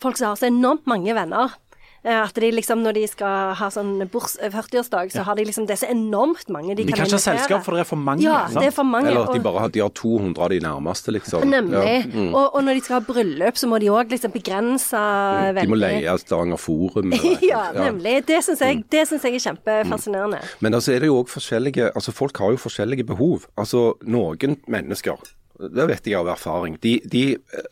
Speaker 2: folk som har så enormt mange venner. Eh, At de liksom, når de skal ha sånn eh, 40-årsdag, så har de liksom Det er så enormt mange de,
Speaker 4: De kan ikke ha selskap, for det er for mange.
Speaker 2: Ja,
Speaker 4: sant?
Speaker 2: det er for mange.
Speaker 1: Eller at de bare har, de har 200 av de nærmeste, liksom.
Speaker 2: Nemlig.
Speaker 1: Ja. Mm.
Speaker 2: Og, og når de skal ha bryllup, så må de òg liksom begrense
Speaker 1: De må
Speaker 2: veldig.
Speaker 1: leie Stavanger Forum. eller-
Speaker 2: ja, nemlig. Det syns jeg, det synes jeg er kjempefascinerende.
Speaker 1: Men altså er det jo òg forskjellige Altså folk har jo forskjellige behov. Altså noen mennesker det vet jeg av erfaring. De, de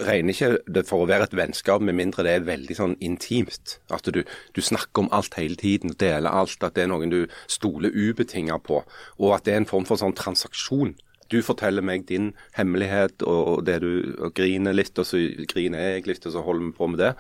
Speaker 1: regner ikke det for å være et vennskap med mindre det er veldig sånn intimt. At du, du snakker om alt hele tiden, deler alt. At det er noen du stoler ubetinga på. Og at det er en form for sånn transaksjon. Du forteller meg din hemmelighet og, og det du og griner litt, og så griner jeg litt, og så holder vi på med det.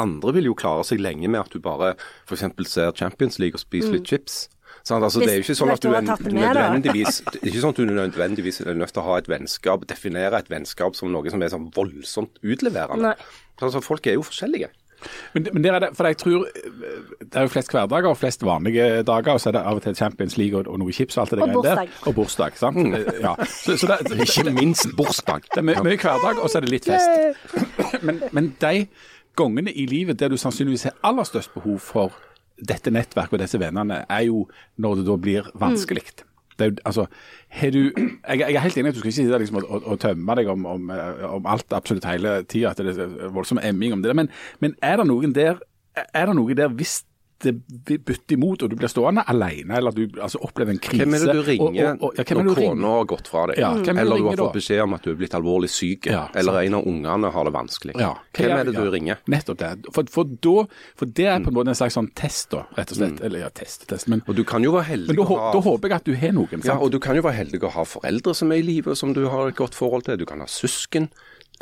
Speaker 1: Andre vil jo klare seg lenge med at du bare f.eks. ser Champions League og spiser litt chips. Sant? Altså, det er jo ikke sånn at du nødvendigvis det er ikke sånn at du nødvendigvis er nødt til å ha et vennskap, definere et vennskap som noe som er sånn voldsomt utleverende.
Speaker 2: Nei.
Speaker 1: Altså, folk er jo forskjellige.
Speaker 3: Men, men der er det, for jeg tror eh, det er jo flest hverdager og flest vanlige dager, og så er det av og til Champions League og, og noe chips og alt det
Speaker 2: Og
Speaker 3: bursdag. der. Og bursdag. sant? Mm. Ja. Så, så det,
Speaker 1: Ikke minst bursdag.
Speaker 3: Det er mye, mye hverdag, og så er det litt fest. Men, men de gangene i livet der du sannsynligvis har aller størst behov for dette nettverket og disse vennene, er jo når det da blir vanskelig. Er jo, altså, du, jeg, jeg er helt enig at du skal ikke sitte liksom, og, og, og tømme deg om, om, om alt absolutt hele tida, at det er voldsom emming om det men, men er det noen der er det noe der hvis det bytter imot, og du blir stående alene, eller du altså, opplever en krise
Speaker 1: Hvem er det du ringer
Speaker 3: og, og, ja,
Speaker 1: når kona har gått fra deg?
Speaker 3: Ja, du
Speaker 1: eller du har fått beskjed om at du er blitt alvorlig syk,
Speaker 3: Ja,
Speaker 1: eller en av ungene har det vanskelig.
Speaker 3: Ja.
Speaker 1: Hvem er det du ringer?
Speaker 3: Nettopp det. For, for, da, for det er på en måte en slags sånn test, da, rett og slett. Eller ja, test, test. Men,
Speaker 1: Og du kan jo være heldig
Speaker 3: men da,
Speaker 1: ha
Speaker 3: da håper jeg at du har noen. Sant?
Speaker 1: Ja, og du kan jo være heldig å ha foreldre som er i live, som du har et godt forhold til. Du kan ha søsken.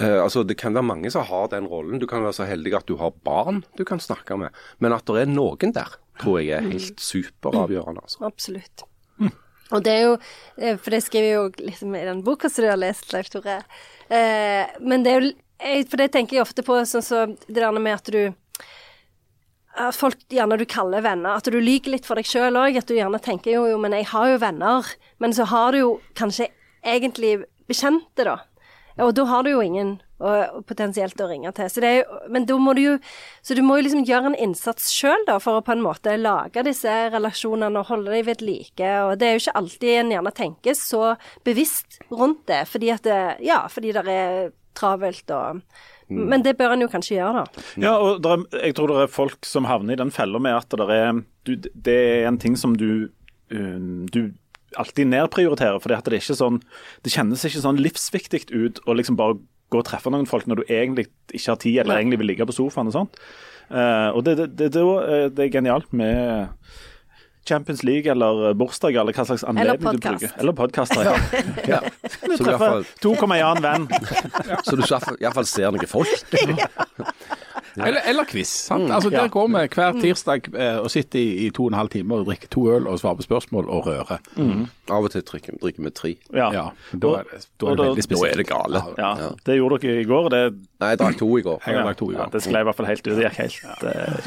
Speaker 1: Eh, altså, Det kan være mange som har den rollen. Du kan være så heldig at du har barn du kan snakke med. Men at det er noen der, tror jeg er helt superavgjørende. Altså.
Speaker 2: Absolutt. Og det er jo eh, For det skriver jeg jo liksom i den boka som du har lest, Leif Tore. Uh, men det er jo For det tenker jeg ofte på sånn som det der med at du at folk gjerne du kaller venner, at du lyver litt for deg sjøl òg. At du gjerne tenker jo, jo, men jeg har jo venner. Men så har du jo kanskje egentlig bekjente, da. Og da har du jo ingen og, å potensielt å ringe til. Så det er jo, men da må du jo Så du må jo liksom gjøre en innsats sjøl, da, for å på en måte lage disse relasjonene og holde dem ved like. Og det er jo ikke alltid en gjerne tenker så bevisst rundt det, fordi at det Ja, fordi det er travelt og Men det bør en jo kanskje gjøre, da.
Speaker 4: Ja, og der er, jeg tror det er folk som havner i den fella med at det er, du, det er en ting som du, um, du alltid nedprioriterer. For det er ikke sånn, det kjennes ikke sånn livsviktig ut å liksom bare gå og treffe noen folk når du egentlig ikke har tid, eller egentlig vil ligge på sofaen og sånt. Uh, og det, det, det, det, er genialt med Champions League eller bursdag eller hva slags anledning du bruker. Eller podkaster. Ja.
Speaker 1: Ja.
Speaker 4: Du
Speaker 1: Så du i hvert
Speaker 4: treffer
Speaker 1: fall-
Speaker 4: to kommer en venn.
Speaker 1: så du iallfall ser noen folk.
Speaker 3: Eller, eller quiz. sant? Altså, Der
Speaker 4: Ja.
Speaker 3: går vi hver tirsdag eh, og sitter i, i to og en halv time og drikker to øl og svarer på spørsmål og rører.
Speaker 1: Av og til drikker drikker vi tre.
Speaker 4: Ja.
Speaker 3: Ja, da er det, da er det
Speaker 4: da-
Speaker 3: veldig spesielt.
Speaker 1: Da er det gale.
Speaker 4: Ja, Det gjorde dere i går. det
Speaker 1: Nei, jeg drakk to i går.
Speaker 3: Jeg to i
Speaker 4: Ja, det sklei i hvert fall helt ut. Det gikk helt,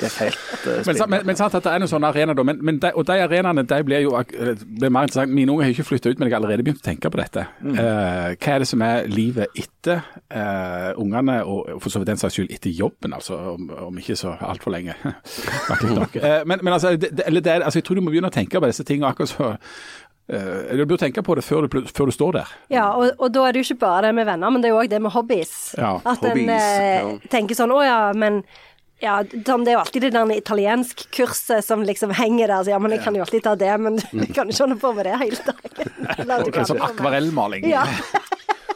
Speaker 4: gikk helt uh,
Speaker 3: Men, men, men sant at det er noen sånne arenaer, da. Men, men de, og de arenaene de blir jo blir mer interessant. Mine unger har ikke flytta ut, men jeg har allerede begynt å tenke på dette. Eh, hva er det som er livet etter eh, ungene, og for så vidt den saks skyld etter jobben, altså. Om, om ikke så altfor lenge. Eh, men, men altså, det, det- er, altså, jeg tror du må begynne å tenke på disse tingene akkurat så eh, Du bør tenke på det før du, før du står der.
Speaker 2: Ja, og, og da er det jo ikke bare med venner, men det er jo òg det med hobbies.
Speaker 3: Ja,
Speaker 2: At
Speaker 1: hobbies,
Speaker 2: en eh,
Speaker 1: ja.
Speaker 2: tenker sånn å ja, men ja, sånn, Det er jo alltid det der italiensk-kurset som liksom henger der. Så ja, men jeg kan jo alltid ta det, men du kan ikke holde på med det hele dagen. Eller du
Speaker 3: sånn akvarellmaling.
Speaker 2: Ja.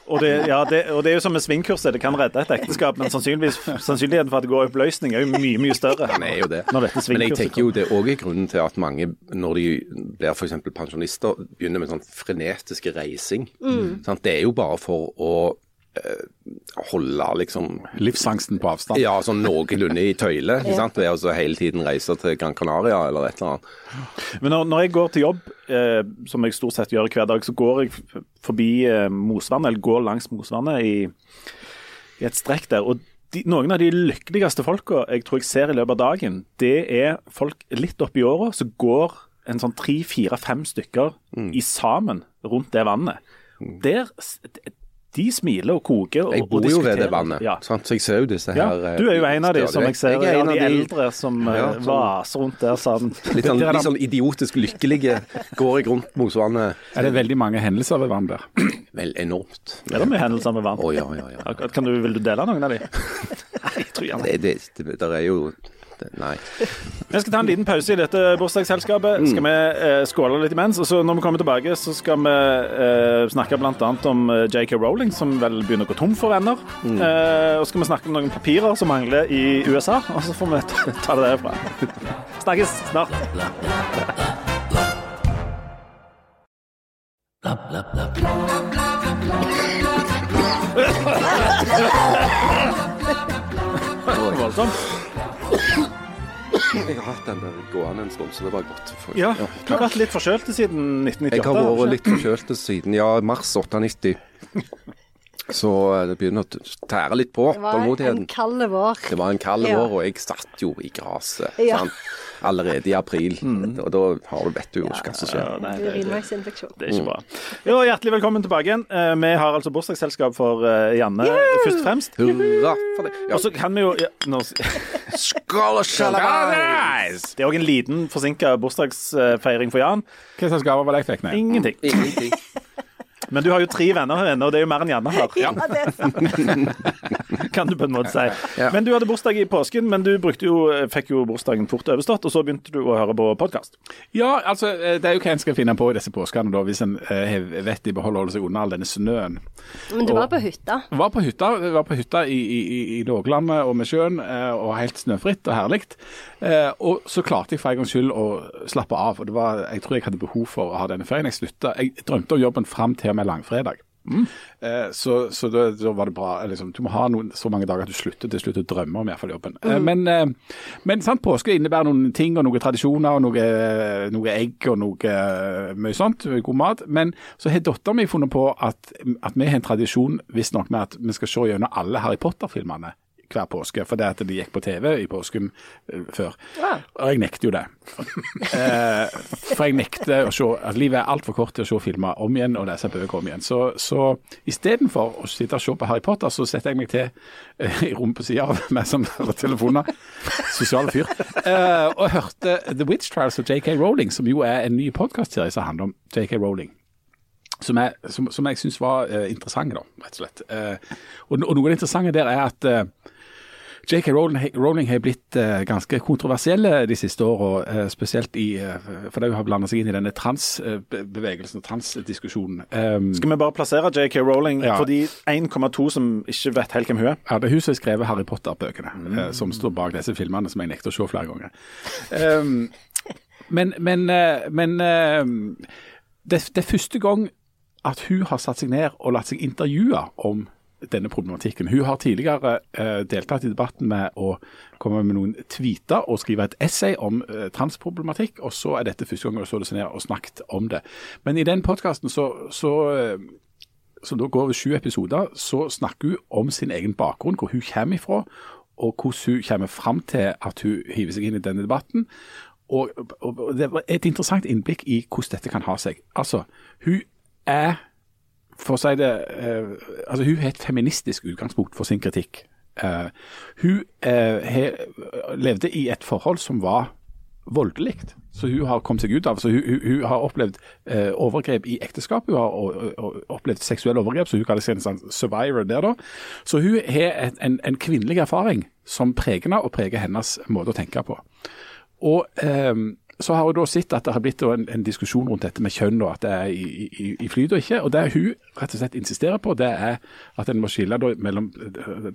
Speaker 4: Og det, ja, det, og det er jo som med svingkurset, det kan redde et ekteskap, men sannsynligheten for at det går i oppløsning er jo mye, mye større.
Speaker 1: Den er jo det.
Speaker 4: Når dette
Speaker 1: Men jeg tenker jo det òg er grunnen til at mange, når de blir f.eks. pensjonister, begynner med sånn frenetiske reising. Sant? Det er jo bare for å holde liksom
Speaker 3: Livsangsten på avstand.
Speaker 1: Ja, sånn noenlunde i tøyle. ikke sant? Ved å altså hele tiden reise til Gran Canaria eller et eller annet.
Speaker 4: Men når, når jeg går til jobb, eh, som jeg stort sett gjør hver dag, så går jeg forbi eh, Mosvannet, eller går langs Mosvannet i, i et strekk der. og de, Noen av de lykkeligste folka jeg tror jeg ser i løpet av dagen, det er folk litt oppi åra som går en sånn tre, fire, fem stykker i sammen rundt det vannet. Der, s- de smiler og koker. Og,
Speaker 1: Jeg
Speaker 4: og
Speaker 1: bor jo ved det vannet,
Speaker 4: Ja.
Speaker 1: så jeg ser jo disse
Speaker 4: Ja,
Speaker 1: her eh,
Speaker 4: du er jo en av de som jeg ser,
Speaker 1: jeg
Speaker 4: er
Speaker 1: en av de
Speaker 4: eldre som eh,
Speaker 1: Ja, sånn-
Speaker 4: vaser rundt der sammen.
Speaker 1: Litt sånn, litt sånn idiotisk lykkelige går jeg rundt Mosvannet.
Speaker 3: Er det veldig mange hendelser ved vann der?
Speaker 1: Vel, enormt.
Speaker 4: Er det mye hendelser med vann?
Speaker 1: Å ja, ja, ja.
Speaker 4: Ja, Kan du, vil du dele noen av de? Nei, jeg tror gjerne.
Speaker 1: Det, det, det, det er jo det, Nei.
Speaker 4: Vi skal ta en liten pause i dette bursdagsselskapet. Skal vi eh, skåle litt imens. Og så når vi kommer tilbake, så skal vi eh, snakke bl.a. om eh, JK Rowling, som vel begynner å gå tom for venner. Eh, og så skal vi snakke om noen papirer som mangler i USA, og så får vi ta, ta det derfra. Snakkes snart. Voldsomt.
Speaker 1: Jeg har hatt den der gående en stund, så det var godt. For,
Speaker 4: Ja, du har vært litt forkjølt siden 1998.
Speaker 1: Jeg har vært litt forkjølt siden ja, mars 98. Så eh, det begynner å tære litt på
Speaker 2: Det var en
Speaker 1: tålmodigheten.
Speaker 2: kald vår.
Speaker 1: Det var en kald vår, og jeg satt jo i gresset
Speaker 2: Ja.
Speaker 1: sant? Allerede i april. Og da har du, vet du jo hva som skjer.
Speaker 4: Ja, nei, det, det,
Speaker 2: Urinveisinfeksjon.
Speaker 4: det er ikke bra. Jo, hjertelig velkommen tilbake igjen. Eh, Vi har altså bursdagsselskap for Janne Janne, først og fremst.
Speaker 1: Hurra for det. Ja,
Speaker 4: Og så kan vi jo ja, nå,
Speaker 1: skål og sjalabais!
Speaker 4: Det er òg en liten forsinka bursdagsfeiring for Jan.
Speaker 3: Hva slags gaver var det jeg fikk? Nei.
Speaker 4: Ingenting.
Speaker 1: Ingenting.
Speaker 4: Men du har jo tre venner her inne, og det er jo mer enn Janne har.
Speaker 2: Ja, det er sant.
Speaker 4: Kan du på en måte si.
Speaker 1: Ja.
Speaker 4: Men du hadde bursdag i påsken, men du jo, fikk jo bursdagen fort overstått, og så begynte du å høre på podkast.
Speaker 3: Ja, altså, eh, det er jo hva en skal finne på i disse påskene, da, hvis en vet har vett i behold å holde seg unna all denne snøen.
Speaker 2: Men du var på hytta.
Speaker 3: Var på hytta, var på hytta i, i, i- i låglandet og med sjøen, eh, og helt snøfritt og herlig. Eh, og så klarte jeg for en gangs skyld å slappe av. og det var, Jeg tror jeg hadde behov for å ha denne ferien. Jeg slutta, jeg drømte om jobben fram til og med langfredag. Eh, så så da, da var det bra. Liksom, du må ha noen, så mange dager at du slutter til slutt å drømme om i hvert fall jobben. Eh, men eh, men sant, påske innebærer noen ting og noen tradisjoner og noe, noe egg og noe eh, mye sånt. God mat. Men så har dattera mi funnet på at, at vi har en tradisjon visstnok med at vi skal se gjennom alle Harry Potter-filmene hver påske, for det at de gikk på TV i påsken eh, før.
Speaker 2: Ja.
Speaker 3: Og jeg nekter jo det. eh, for jeg nekter å se at Livet er altfor kort til å se filmer om igjen og lese bøker om igjen. Så, så istedenfor å sitte og se på Harry Potter, så setter jeg meg til uh, i rommet på sida av meg som telefoner. Sosiale fyr. uh, og hørte The Witch Trials av JK Rowling, som jo er en ny podkastserie som handler om JK Rowling. Som, jeg, som, som jeg syns var uh, interessant, da, rett og slett. Uh, og, og noe av det interessante der er at eh, J.K. Rowling, Rowling har blitt eh, ganske kontroversielle de siste åra, eh, spesielt i eh, fordi hun har blanda seg inn i denne transbevegelsen og transdiskusjonen. Um,
Speaker 4: Skal vi bare plassere JK Rowling
Speaker 3: Ja.
Speaker 4: for de 1,2 som ikke vet helt hvem hun er?
Speaker 3: ja, det er hun som har skrevet Harry Potter-bøkene, mm. som står bak disse filmene, som jeg nekter å se flere ganger. Um, men men, men eh, det, det er første gang at hun har satt seg ned og latt seg intervjue om denne problematikken. Hun har tidligere eh, deltatt i debatten med å komme med noen tweeter og skrive et essay om eh, transproblematikk, og så er dette første gang hun så det seg ned og snakket om det. Men i den podkasten så, så eh, som da går over sju episoder, så snakker hun om sin egen bakgrunn, hvor hun kommer ifra, og hvordan hun kommer fram til at hun hiver seg inn i denne debatten. Og, og, og Det var et interessant innblikk i hvordan dette kan ha seg. Altså, hun er, for å si det eh, altså Hun har et feministisk utgangspunkt for sin kritikk. Eh, hun eh, levde i et forhold som var voldelig, så hun har kommet seg ut av. Så hun, hun, hun har opplevd eh, overgrep i ekteskap, hun har og, og, opplevd seksuelle overgrep, så hun kaller seg en sånn survivor der, da. Så hun har en, en kvinnelig erfaring som preger henne og preger hennes måte å tenke på. Og eh, så har hun da sett at det har blitt en, en diskusjon rundt dette med kjønn, og at det er i, i, i flyt og ikke. Og det hun rett og slett insisterer på, det er at en må skille mellom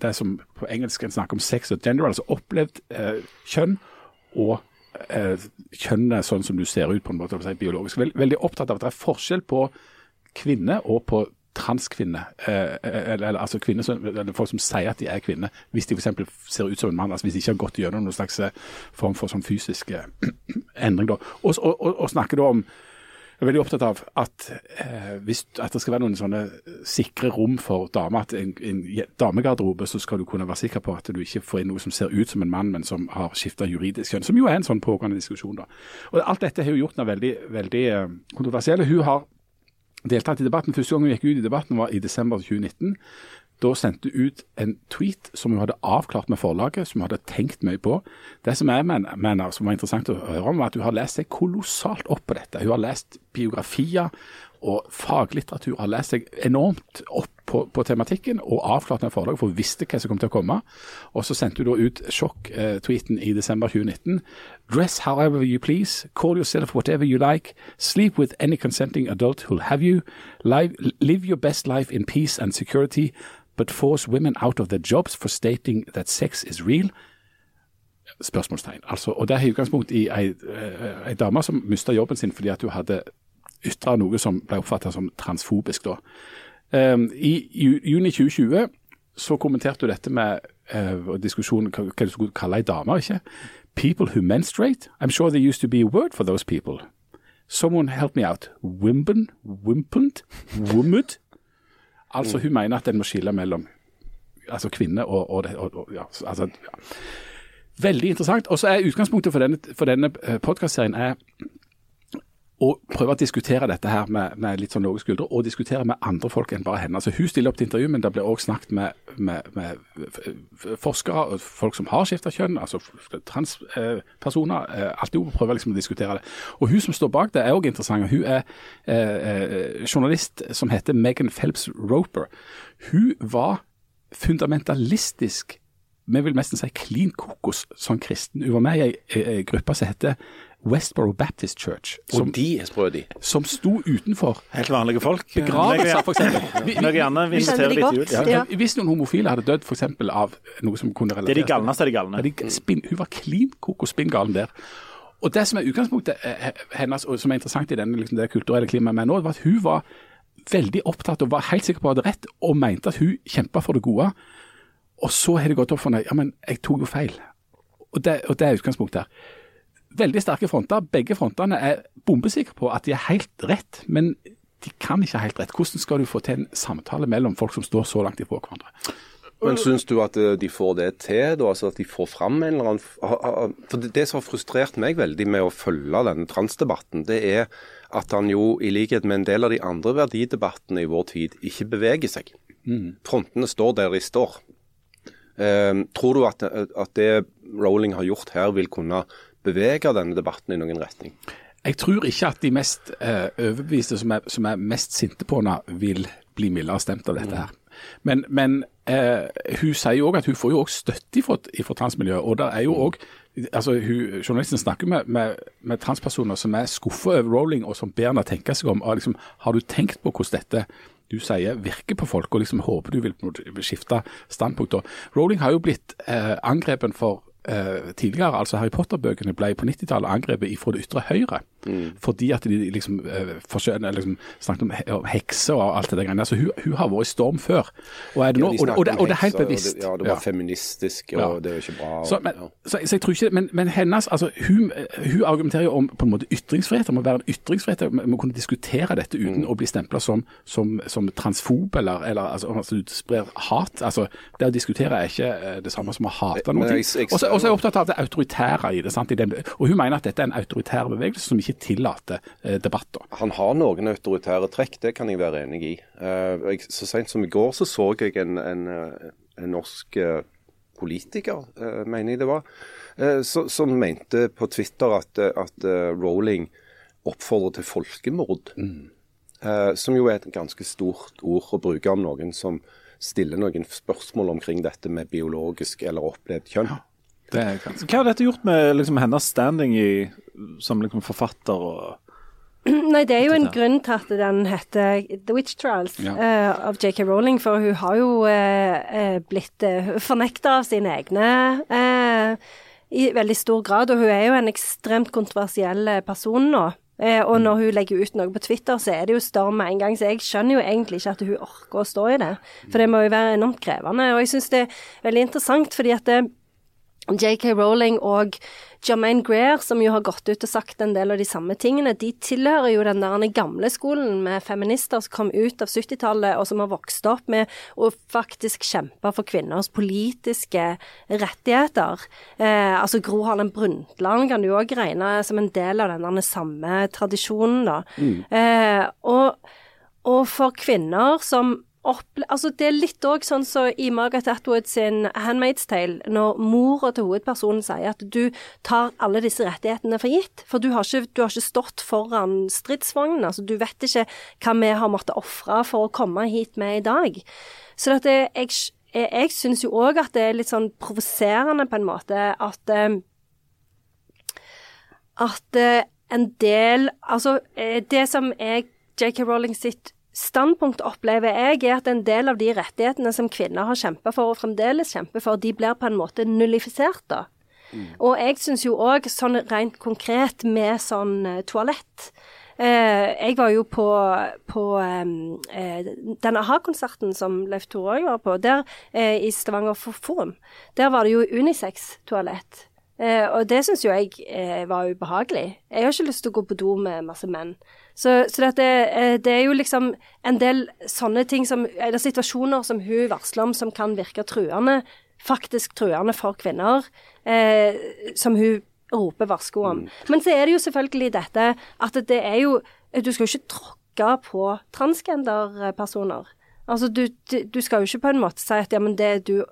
Speaker 3: det som på engelsk en snakker om sex og gender, altså opplevd eh, kjønn og eh, kjønnet sånn som du ser ut på en måte, biologisk. Vel, veldig opptatt av at det er forskjell på kvinne og på transkvinner, eh, eller, eller altså kvinner som, eller folk som sier at de er kvinner, hvis de f.eks. ser ut som en mann, altså hvis de ikke har gått gjennom noen slags eh, form for sånn fysisk eh, endring. da. Og, og, og, snakker da om jeg er veldig opptatt av at, eh, hvis, at det skal være noen sånne sikre rom for damer. At en, en damegarderobe så skal du kunne være sikker på at du ikke får inn noe som ser ut som en mann, men som har skifta juridisk kjønn. Som jo er en sånn pågående diskusjon. da. Og Alt dette har jo gjort henne veldig, veldig eh, kontroversiell. Hun har deltatt i debatten. Første gang hun gikk ut i debatten var i desember 2019. Da sendte hun ut en tweet som hun hadde avklart med forlaget, som hun hadde tenkt mye på. Det som jeg mener, som var interessant å høre om, var at hun har lest seg kolossalt opp på dette. Hun har lest biografier og faglitteratur, har lest seg enormt opp på, på tematikken og avklart med forlaget, for hun visste hva som kom til å komme. Og så sendte hun da ut sjokk-tweeten i desember 2019. Dress however you please, call yourself whatever you like, sleep with any consenting adult who'll have you, live, live your best life in peace and security, but force women out of their jobs for stating that sex is real. Spørsmålstegn. Altså, og Det er utgangspunkt i ei, eh, ei dame som mista jobben sin fordi at hun hadde ytra noe som ble oppfatta som transfobisk. da. Um, I juni 2020 så kommenterte hun dette med uh, diskusjonen hva, du skulle kalle ei dame, ikke? People who menstruate. I'm sure there used to be a word for those people. Someone help me out. Wimpen? Wimpent? Womud? Altså, hun mener at en må skille mellom altså kvinne og, og, og, ja, altså, ja. Veldig interessant. Og så er utgangspunktet for denne, for denne podkastserien er å prøve å diskutere dette her med, med litt sånn lave skuldre, og diskutere med andre folk enn bare henne. Altså, hun stiller opp til intervju, men det blir også snakket med, med, med forskere og folk som har skifta kjønn, altså transpersoner. Eh, alltid jo prøver liksom å diskutere det. Og hun som står bak det, er òg interessant. Hun er eh, eh, journalist som heter Megan Phelps Roper. Hun var fundamentalistisk vi vil nesten si klin kokos som kristen. Hun var med i ei gruppe som heter Westboro Baptist Church, som,
Speaker 1: Og de er sprø, de.
Speaker 3: som sto utenfor
Speaker 4: Helt vanlige folk.
Speaker 3: begravelser, f.eks.
Speaker 4: Vi
Speaker 2: Vi
Speaker 4: jul. Ja.
Speaker 3: Hvis noen homofile hadde dødd f.eks. av noe som kunne
Speaker 4: Det er de galneste av de galne.
Speaker 3: De spin, Hun var klin kokos spinngalen der. Og Det som er utgangspunktet eh, hennes, og som er interessant i denne, liksom, det kulturelle klimaet med nå, var at hun var veldig opptatt og var helt sikker på at hun hadde rett, og mente at hun kjempa for det gode. Og så har det gått opp for henne ja, men jeg tok jo feil. Og det, og det er utgangspunktet her. Veldig sterke fronter. Begge frontene er bombesikre på at de er helt rett, men de kan ikke ha helt rett. Hvordan skal du få til en samtale mellom folk som står så langt ifra hverandre?
Speaker 1: Men syns du at eh, de får det til, da? Altså at de får fram en eller annen For det, som har frustrert meg veldig med å følge denne transdebatten, det er at han jo, i likhet med en del av de andre verdidebattene i vår tid, ikke beveger seg. Frontene står der de står. Eh, tror du at, at det Rowling har gjort her, vil kunne bevege denne debatten i noen retning?
Speaker 3: Jeg tror ikke at de mest eh, overbeviste som er, som er mest sinte på henne, vil bli mildere stemt av dette her. Men, men eh, hun sier jo òg at hun får jo også støtte fra, transmiljøet. Og der er jo også, altså hun, Journalisten snakker med, med, med transpersoner som er skuffa over Rowling, og som ber henne tenke seg om. liksom, Har du tenkt på hvordan dette du sier virker på folk, og liksom håper du vil skifte standpunkt. Rowling har jo blitt eh, angrepen for eh, tidligere, altså Harry Potter-bøkene ble på 90-tallet angrepet fra det ytre høyre. Fordi at de liksom, eh, liksom snakket om, he om hekser og alt det der greiene. Altså, hun, hun har vært i storm før. Og, er det nå,
Speaker 1: Ja, de
Speaker 3: og, og, det, og det er helt bevisst.
Speaker 1: Ja, det var feministisk, og
Speaker 3: Ja.
Speaker 1: det er jo ikke bra.
Speaker 3: Så, men,
Speaker 1: ja.
Speaker 3: så, så jeg tror ikke, men, men hennes, altså, hun, hun argumenterer jo om på en måte ytringsfrihet. Det må være en ytringsfrihet. Må kunne diskutere dette uten å bli stempla som, som, som transfob eller, eller altså, altså, du sprer hat. Altså, det å diskutere er ikke eh, det samme som å hate noe.
Speaker 1: jeg-
Speaker 3: Og så er jeg opptatt av det autoritære i det. sant? I den, og hun mener at dette er en autoritær bevegelse som ikke tillater eh, debatter.
Speaker 1: Han har noen autoritære trekk, det kan jeg være enig i. Eh, så sent som i går så så jeg en, en, eh, en norsk politiker, mener jeg det var, som mente på Twitter at, at Rowling oppfordrer til folkemord. Eh, som jo er et ganske stort ord å bruke om noen som stiller noen spørsmål omkring dette med biologisk eller opplevd kjønn.
Speaker 3: Det er ganske...
Speaker 4: Hva har dette gjort med liksom, hennes standing i, som liksom, forfatter? og...
Speaker 2: Nei, det er jo en grunn til at den heter The Witch Trials
Speaker 3: Ja.
Speaker 2: uh, av JK Rowling, for hun har jo eh, eh, blitt uh, fornekta av sine egne uh, i veldig stor grad, og hun er jo en ekstremt kontroversiell person nå. Og når hun legger ut noe på Twitter, så er det jo storm med en gang. Så jeg skjønner jo egentlig ikke at hun orker å stå i det. For det må jo være enormt krevende. Og jeg syns det er veldig interessant, fordi at det, JK Rowling og Jermaine Greer, som jo har gått ut og sagt en del av de samme tingene, de tilhører jo den der gamle skolen med feminister som kom ut av 70-tallet, og som har vokst opp med å faktisk kjempe for kvinners politiske rettigheter. Eh, altså Gro Harlem Brundtland kan du òg regne som en del av den samme tradisjonen, da. Mm. Eh, og, og for kvinner som opple altså Det er litt òg sånn som så i Margaret Atwood sin 'Handmaid's Tale', når mora til hovedpersonen sier at du tar alle disse rettighetene for gitt. For du har ikke, du har ikke stått foran stridsvognen. Altså, du vet ikke hva vi har måttet ofre for å komme hit med i dag. Så det, jeg, jeg, jeg syns jo òg at det er litt sånn provoserende, på en måte, at eh, at eh, en del Altså, eh, det som er J.K. Rowling sitt standpunkt opplever jeg er at en del av de rettighetene som kvinner har kjempa for, og fremdeles kjemper for, de blir på en måte nullifisert, da. Mm. Og jeg syns jo òg, sånn rent konkret med sånn uh, toalett eh, Jeg var jo på, på um, eh, den a-ha-konserten som Leif Tore òg var på, der eh, i Stavanger Forum. Der var det jo unisex-toalett. Eh, og det syns jo jeg eh, var ubehagelig. Jeg har ikke lyst til å gå på do med masse menn. Så, så det, eh, det, er jo liksom en del sånne ting som Eller situasjoner som hun varsler om som kan virke truende, faktisk truende for kvinner, eh, som hun roper varsko om. Mm. Men så er det jo selvfølgelig dette at det er jo Du skal jo ikke tråkke på transgenderpersoner. Altså, du, du, skal jo ikke på en måte si at ja, men det du,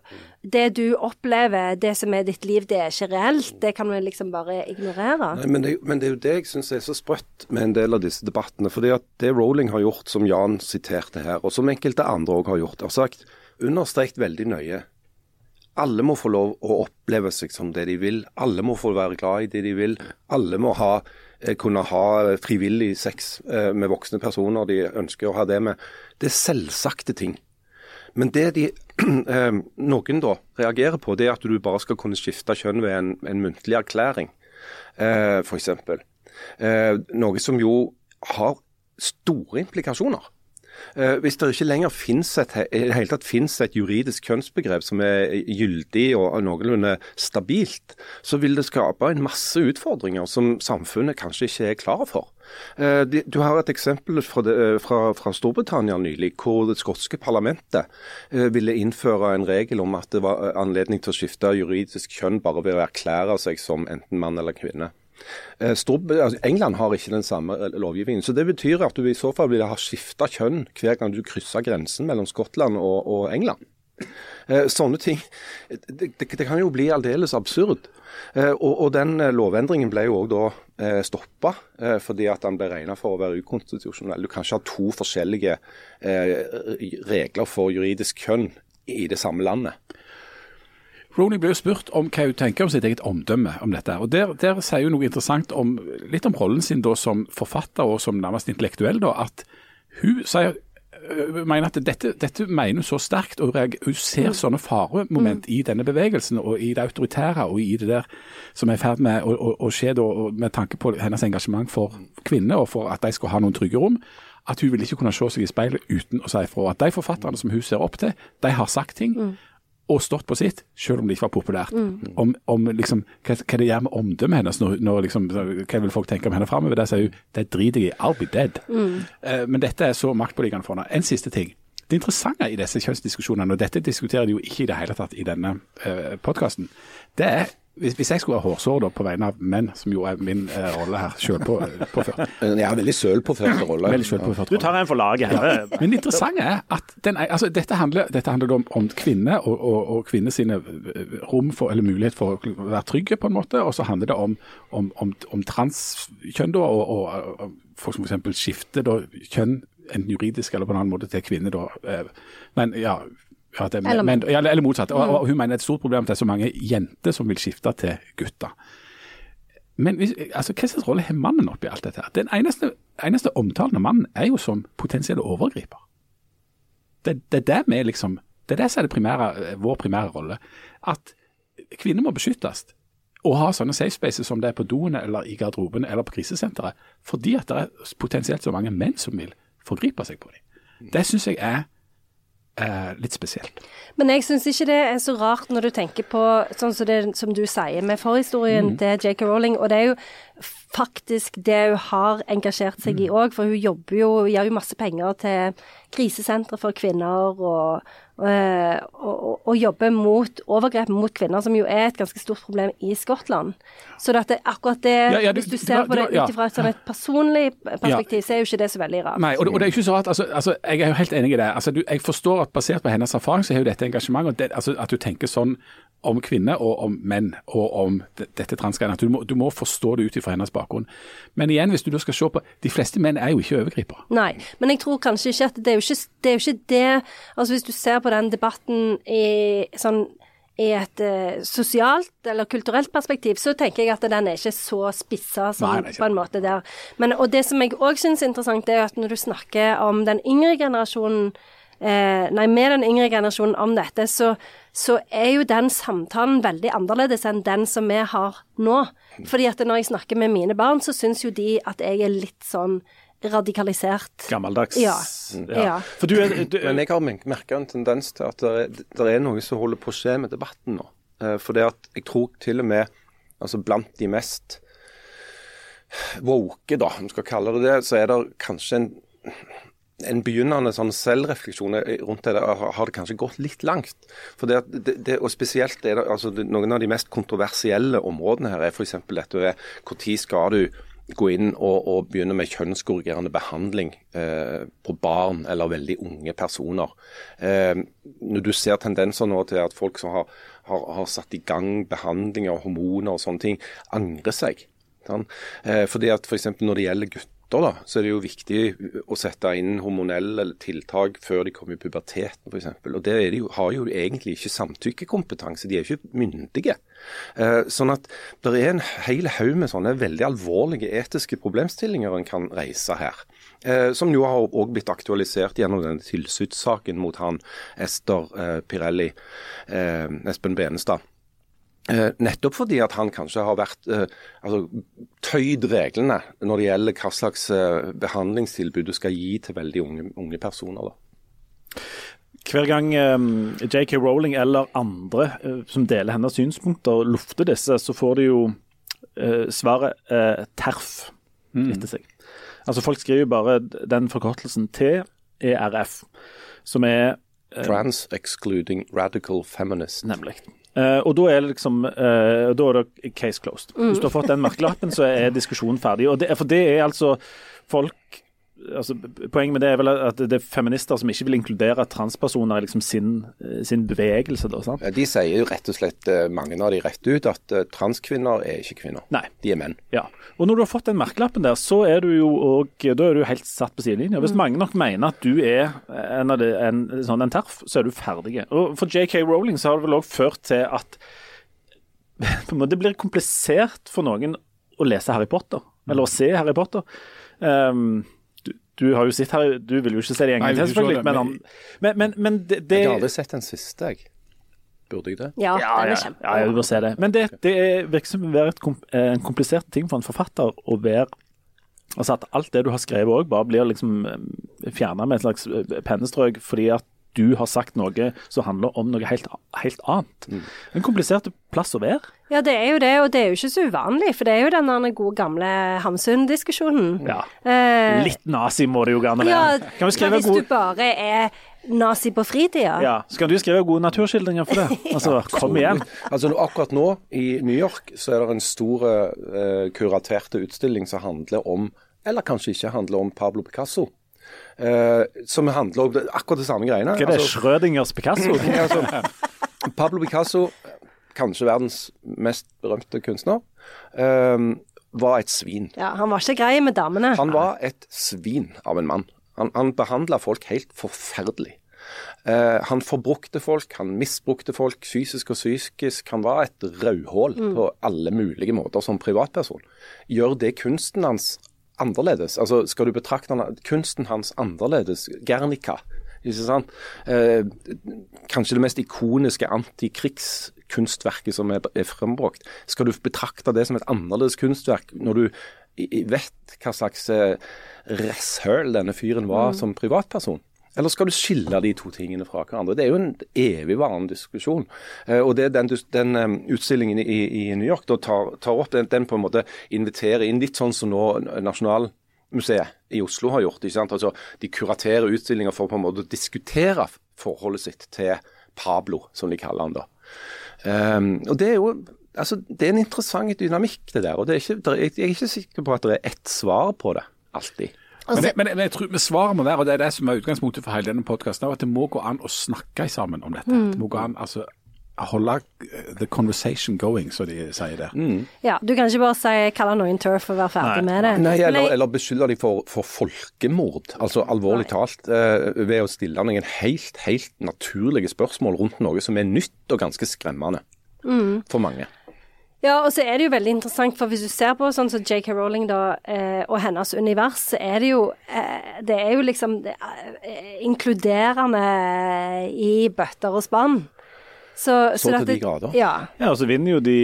Speaker 2: det du, opplever, det som er ditt liv, det er ikke reelt. Det kan vi liksom bare ignorere.
Speaker 1: Nei, men, det, men, det, er jo det jeg syns er så sprøtt med en del av disse debattene. fordi at det Rowling har gjort, som Jan siterte her, og som enkelte andre òg har gjort, har sagt understreket veldig nøye. Alle må få lov å oppleve seg som det de vil. Alle må få være glad i det de vil. Alle må ha Eh, kunne ha frivillig sex eh, med voksne personer de ønsker å ha det med. Det er selvsagte ting. Men det de, eh, noen da reagerer på, det er at du bare skal kunne skifte kjønn ved en, en muntlig erklæring, f.eks. Noe som jo har store implikasjoner. Eh, hvis det ikke lenger finnes et, hele tatt finnes et juridisk kjønnsbegrep som er gyldig og noenlunde stabilt, så vil det skape en masse utfordringer som samfunnet kanskje ikke er klar for. Eh, du har et eksempel fra, det, eh, fra, fra, Storbritannia nylig, hvor det skotske parlamentet ville innføre en regel om at det var anledning til å skifte juridisk kjønn bare ved å erklære seg som enten mann eller kvinne. Eh, altså, England har ikke den samme eh, lovgivningen. så Det betyr at du i så fall ville ha skifta kjønn hver gang du krysser grensen mellom Skottland og, og England. Eh, sånne ting det, det, kan jo bli aldeles absurd. Og, og Den lovendringen ble jo òg da eh, stoppa fordi at den ble regna for å være ukonstitusjonell. Du kan ikke ha to forskjellige regler for juridisk kjønn i det samme landet.
Speaker 3: Rowling ble jo spurt om hva hun tenker om sitt eget omdømme om dette. og Der, der sier hun noe interessant om, litt om rollen sin da som forfatter og som nærmest intellektuell. da, At hun sier mener at dette, dette mener hun så sterkt, og hun ser sånne faremoment mm. i denne bevegelsen og i det autoritære og i det der som er i ferd med å, å, å skje da, med tanke på hennes engasjement for kvinner og for at de skal ha noen trygge rom at hun vil ikke kunne se seg i speilet uten å si ifra. At de forfatterne som hun ser opp til, de har sagt ting. Mm og stått på sitt, selv om det ikke var populært. Mm. Om, om liksom, hva, hva, det gjør med omdømmet hennes, når, når liksom, hva vil folk tenke om henne framover. Der sier hun det driter jeg i, I'll be dead. Mm. Uh, men dette er så maktpåliggende for henne. En siste ting. Det interessante i disse kjønnsdiskusjonene, og dette diskuterer de jo ikke i det hele tatt i denne uh, podkasten, det er hvis, hvis, jeg skulle ha hårsår på vegne av menn, som jo er min eh, rolle her, sjølpåført
Speaker 1: Ja, veldig sølpåført rolle.
Speaker 3: Veldig sølpåført
Speaker 4: rolle. Du tar en for laget her. Ja.
Speaker 3: Men det interessante er at den, altså, dette, handler, dette handler om, om kvinner og, og, og kvinner sine eh, rom for, eller mulighet for å være trygge, på en måte. Og så handler det om, om, om, om transkjønn og, og, og folk som f.eks. skifter da, kjønn, enten juridisk eller på en annen måte, til kvinne. Da. Eh, men ja, ja, det, eller, men, ja, eller motsatt. Og, og, hun mener det er et stort problem at det er så mange jenter som vil skifte til gutter. Men hvis, altså, hva slags rolle har mannen oppi alt dette? Den eneste, eneste omtalen av mannen er jo som potensiell overgriper. Det, det, er med, liksom, det er det som er primære, vår primære rolle. At kvinner må beskyttes. Og ha sånne safe spaces som det er på doene eller i garderoben eller på krisesenteret, fordi at det er potensielt så mange menn som vil forgripe seg på dem. Det syns jeg er eh, litt spesielt.
Speaker 2: Men jeg syns ikke det er så rart når du tenker på sånn som, det, som du sier med forhistorien
Speaker 3: Mm.
Speaker 2: til J.K. Rowling, og det er jo faktisk det hun har engasjert seg
Speaker 3: Mm.
Speaker 2: i òg, for hun jobber jo, gir jo masse penger til krisesentre for kvinner og, og, og, og jobber mot overgrep mot kvinner, som jo er et ganske stort problem i Skottland. Så det akkurat det,
Speaker 3: Ja, ja, du-
Speaker 2: hvis du ser på det
Speaker 3: ja.
Speaker 2: ut ifra et sånn et personlig perspektiv, så er jo ikke det så veldig rart.
Speaker 3: Nei, og det, og det er ikke så rart. Altså, altså, jeg er jo helt enig i det. Altså, du, jeg forstår at basert på hennes erfaring, så har jo dette engasjementet, altså, at du tenker sånn om kvinner og om menn og om dette transgreiene. Du, du må forstå det ut ifra hennes bakgrunn. Men igjen, hvis du da skal se på De fleste menn er jo ikke overgripere.
Speaker 2: Nei, men jeg tror kanskje ikke at det er jo ikke det, jo ikke det Altså hvis du ser på den debatten i sånn i et eh, sosialt eller kulturelt perspektiv, så tenker jeg at den er ikke så spissa som
Speaker 3: Nei,
Speaker 2: på en måte der. Men, og det som jeg òg syns er interessant, det er at når du snakker om den yngre generasjonen eh, Nei, med den yngre generasjonen om dette, så, så er jo den samtalen veldig annerledes enn den som vi har nå. Fordi at når jeg snakker med mine barn, så syns jo de at jeg er litt sånn radikalisert.
Speaker 4: Gammeldags.
Speaker 2: Ja. Ja.
Speaker 4: For du er du,
Speaker 1: Men jeg har merka en tendens til at det er, er noe som holder på å skje med debatten nå. Eh, For det at jeg tror til og med altså blant de mest woke, da, om vi skal kalle det det, så er det kanskje en en begynnende sånn selvrefleksjon rundt det, har det kanskje gått litt langt. For det, det, og Spesielt det, altså noen av de mest kontroversielle områdene her er f.eks. dette med når skal du gå inn og, og begynne med kjønnskorrigerende behandling eh, på barn eller veldig unge personer. Eh, når du ser tendenser nå til at folk som har, har, har satt i gang behandling av hormoner og sånne ting, angrer seg. Sånn. Eh, fordi at F.eks. når det gjelder gutter, da, så er det jo viktig å sette inn hormonelle tiltak før de kommer i puberteten f.eks. Og det de jo, har jo egentlig ikke samtykkekompetanse, de er ikke myndige. Eh, sånn at det er en hel haug med sånne veldig alvorlige etiske problemstillinger en kan reise her. Eh, som jo har også blitt aktualisert gjennom denne tilsynssaken mot han Ester eh, Pirelli, eh, Espen Benestad. Eh, nettopp fordi at han kanskje har vært eh, altså, tøyd reglene når det gjelder hva slags eh, behandlingstilbud du skal gi til veldig unge, unge personer. da.
Speaker 4: hver gang eh, JK Rowling eller andre eh, som deler hennes synspunkter, lufter disse, så får de jo eh, svaret eh, TERF etter seg. Altså Folk skriver jo bare den forkortelsen TERF, som er
Speaker 1: Trans Excluding Radical Feminist.
Speaker 4: Nemlig. Eh, og da er liksom uh, Da er det case closed. Hvis du har fått den merkelappen, så er diskusjonen ferdig. Og det, for det er altså folk altså, Poenget med det er vel at det er feminister som ikke vil inkludere transpersoner i liksom sin, eh, sin bevegelse. Da, sant?
Speaker 1: De sier jo rett og slett, eh, mange av de rett ut, at eh, transkvinner er ikke kvinner.
Speaker 4: Nei.
Speaker 1: De er menn.
Speaker 4: Ja. Og når du har fått den merkelappen der, så er du jo og, da er du helt satt på sidelinja. Hvis mange nok mener at du er en, av de, en, sånn en terf, så er du ferdig. Og for JK Rowling så har det vel òg ført til at på en måte det blir komplisert for noen å lese Harry Potter, eller å se Harry Potter. Um, du, du har jo sett Harry, du vil jo ikke se det en gang til, selvfølgelig, men,
Speaker 3: men-
Speaker 4: han- men, men, men det, det
Speaker 1: Jeg har aldri sett den siste, jeg. Burde jeg det?
Speaker 2: Ja,
Speaker 4: ja,
Speaker 2: den er kjempe...
Speaker 4: ja, jeg vil se det. Men det, det er- virker som å være et, kom- eh, en komplisert ting for en forfatter å være Altså at alt det du har skrevet òg, bare blir liksom fjerna med et slags eh, pennestrøk fordi at du har sagt noe som handler om noe helt, helt annet. En komplisert plass å være.
Speaker 2: Ja, det er jo det, og det er jo ikke så uvanlig, for det er jo den gode gamle Hamsun-diskusjonen.
Speaker 4: Ja.
Speaker 2: Eh,
Speaker 4: Litt nazi må det jo gjerne
Speaker 2: ja,
Speaker 4: være. Kan vi skrive
Speaker 2: hvis
Speaker 4: god...
Speaker 2: du bare er nazi på fritida
Speaker 4: ja, Så kan du skrive gode naturskildringer for det? Altså, kom igjen.
Speaker 1: Altså nå- Akkurat nå i New York så er det en stor eh, kuraterte utstilling som handler om, eller kanskje ikke handler om, Pablo Picasso. Eh, som handler om akkurat det samme greiene.
Speaker 4: Hva er det?
Speaker 1: Altså,
Speaker 4: Schrødingers Picasso?
Speaker 1: Altså, Pablo Picasso, kanskje verdens mest berømte kunstner, eh, var et svin.
Speaker 2: Ja, han var ikke grei med damene.
Speaker 1: Han var et svin av en mann. Han, han behandla folk helt forferdelig. Uh, han forbrukte folk, han misbrukte folk fysisk og psykisk. Han var et rødhål på alle mulige måter som privatperson. Gjør det kunsten hans annerledes? Altså, Skal du betrakte kunsten hans annerledes? Guernica. Ikke sant? Eh, kanskje det mest ikoniske antikrigskunstverket som er, er frembrakt. Skal du betrakte det som et annerledes kunstverk når du vet hva slags eh, rasshøl denne fyren var som privatperson? Eller skal du skille de to tingene fra hverandre? Det er jo en evigvarende diskusjon. Eh, og det den, den um, utstillingen i, i, New York da tar, tar opp, den, den, på en måte inviterer inn litt sånn som nå Nasjonalmuseet i Oslo har gjort. ikke sant? Altså, De kuraterer utstillinger for på en måte å diskutere forholdet sitt til Pablo, som de kaller han da. Um, og det er jo altså, det er en interessant dynamikk, det der. og det er ikke, Jeg er ikke sikker på at det er ett svar på det, alltid.
Speaker 3: Men, men, men, jeg tror svaret må være, og det er det som er utgangspunktet for hele denne podkasten, at det må gå an å snakke sammen om dette. Mm. Det må gå an altså, holde eh, the conversation going, som de sier der. Mm.
Speaker 2: Ja, Du kan ikke bare si, kalle noen turf og være ferdig Nei. med det.
Speaker 1: Nei, Eller, eller beskylde dem for, for, folkemord, altså alvorlig Nei. talt, uh, ved å stille noen helt, helt naturlige spørsmål rundt noe som er nytt og ganske skremmende mm. for mange.
Speaker 2: Ja, og så er det jo veldig interessant, for hvis du ser på sånn som JK Rowling da, eh, og hennes univers, så er det jo eh, Det er jo liksom det, eh, inkluderende i bøtter og spann.
Speaker 1: Så, så, så til de grader.
Speaker 2: Ja.
Speaker 4: ja, og så vinner jo de,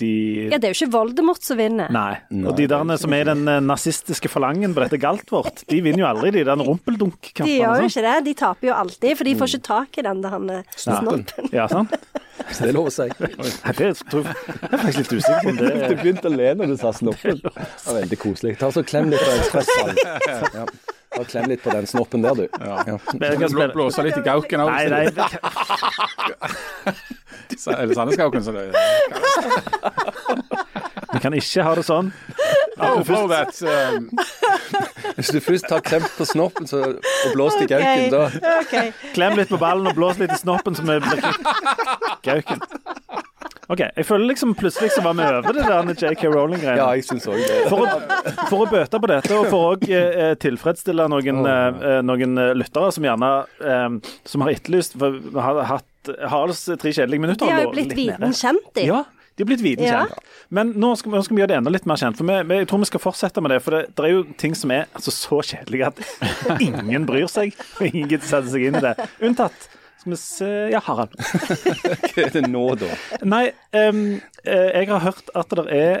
Speaker 4: de,
Speaker 2: Ja, det er jo ikke Voldemort som vinner.
Speaker 4: Nei. Og de der som er den eh, nazistiske falangen på dette Galtvort, de vinner jo aldri de der rumpeldunk-kampene.
Speaker 2: De gjør jo ikke det. De taper jo alltid, for de får ikke tak i den der snoppen.
Speaker 4: Ja, sant?
Speaker 1: Så det er lov å si.
Speaker 4: Nei, det tror jeg er faktisk litt usikker på om det
Speaker 1: Du begynte å le når du sa snoppen. Det var veldig koselig. Ta så Klem litt av espressoen. Ja. Ta Klem litt på den snoppen der, du. Ja.
Speaker 3: Ja. Kan blåse litt i gauken òg.
Speaker 4: Nei, nei.
Speaker 3: Eller Sandnesgauken, så det
Speaker 4: Vi kan ikke ha det sånn.
Speaker 3: Oh, blow that, um...
Speaker 1: Hvis du først tar klem på snoppen så, og blåser i gauken, da
Speaker 2: okay.
Speaker 4: Klem litt på ballen og blås litt i snoppen, så vi blir gauken. OK. Jeg føler liksom plutselig så var vi over det der JK Rowling-greiene.
Speaker 1: Ja, jeg synes også det.
Speaker 4: For å, for å bøte på dette, og for å eh, tilfredsstille noen, eh, noen eh, lyttere som gjerne eh, som har etterlyst for Vi har hatt Haralds tre kjedelige minutter.
Speaker 2: De har jo blitt viten kjent, de.
Speaker 4: Ja, de er blitt viten ja. kjent. Men nå skal, nå skal, vi gjøre det enda litt mer kjent. For vi, jeg tror vi skal fortsette med det. For det, det er jo ting som er altså, så kjedelige at ingen bryr seg. Og ingen setter seg inn i det. Unntatt skal vi se Ja, Harald.
Speaker 1: Hva er det nå, da?
Speaker 4: Nei, um, jeg har hørt at det er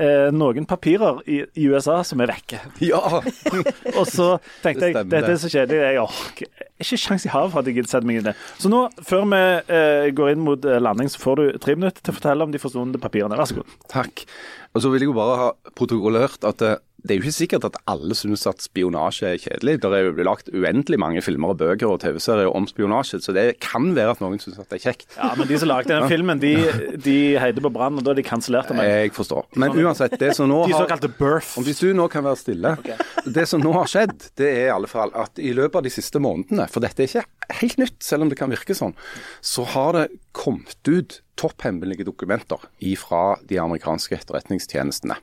Speaker 4: uh, noen papirer i, i, USA som er vekke.
Speaker 1: Ja!
Speaker 4: og så tenkte jeg dette er så kjedelig, jeg orker ikke sjans i havet for at jeg gidder sette meg inn i det. Så nå, før vi uh, går inn mot landing, så får du tre minutter til å fortelle om de forsvunne papirene. Vær så god.
Speaker 1: Takk. Og så vil jeg jo bare ha protokollert at det er jo ikke sikkert at alle syns at spionasje er kjedelig. Det er jo lagt uendelig mange filmer og bøker og TV-serier om spionasje, så det kan være at noen syns at det er kjekt.
Speaker 4: Ja, Men de som lagde den filmen, de, de heide på brann, og da er de kansellert av meg.
Speaker 1: Jeg forstår. Men uansett, det som nå
Speaker 4: har De såkalte birth.
Speaker 1: Om hvis du nå kan være stille. Okay. Det som nå har skjedd, det er i alle fall at i løpet av de siste månedene, for dette er ikke helt nytt, selv om det kan virke sånn, så har det kommet ut topphemmelige dokumenter fra de amerikanske etterretningstjenestene.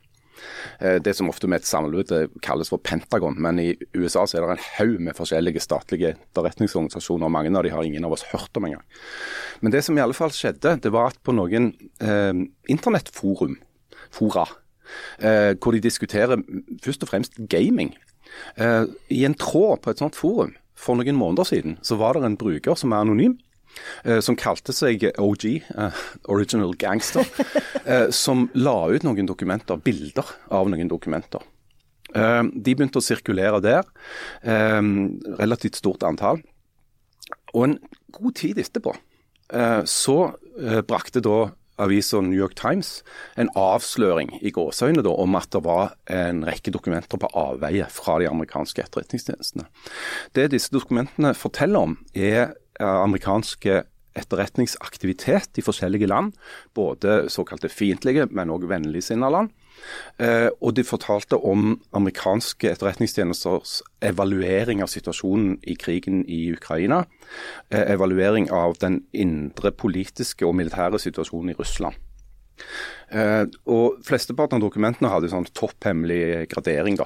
Speaker 1: Eh, det som ofte med et sammenbrudd kalles for Pentagon, men i USA så er det en haug med forskjellige statlige etterretningsorganisasjoner. Mange av de har ingen av oss hørt om engang. Men det som i alle fall skjedde, det var at på noen eh, internettforum, fora, eh, hvor de diskuterer først og fremst gaming, eh, i en tråd på et sånt forum for noen måneder siden, så var det en bruker som er anonym, som kalte seg OG, eh, Original Gangster, uh, som la ut noen dokumenter, bilder av noen dokumenter. De begynte å sirkulere der, relativt stort antall. Og en god tid etterpå så brakte da avisa New York Times en avsløring i gåseøyne om at det var en rekke dokumenter på avveie fra de amerikanske etterretningstjenestene. Det disse dokumentene forteller om, er amerikanske etterretningsaktivitet i forskjellige land. Både såkalte fiendtlige, men òg vennligsinnede land. Eh, og de fortalte om amerikanske etterretningstjenesters evaluering av situasjonen i krigen i Ukraina. Eh, evaluering av den indre politiske og militære situasjonen i Russland. Eh, og Flesteparten av dokumentene hadde sånn topphemmelig gradering. da.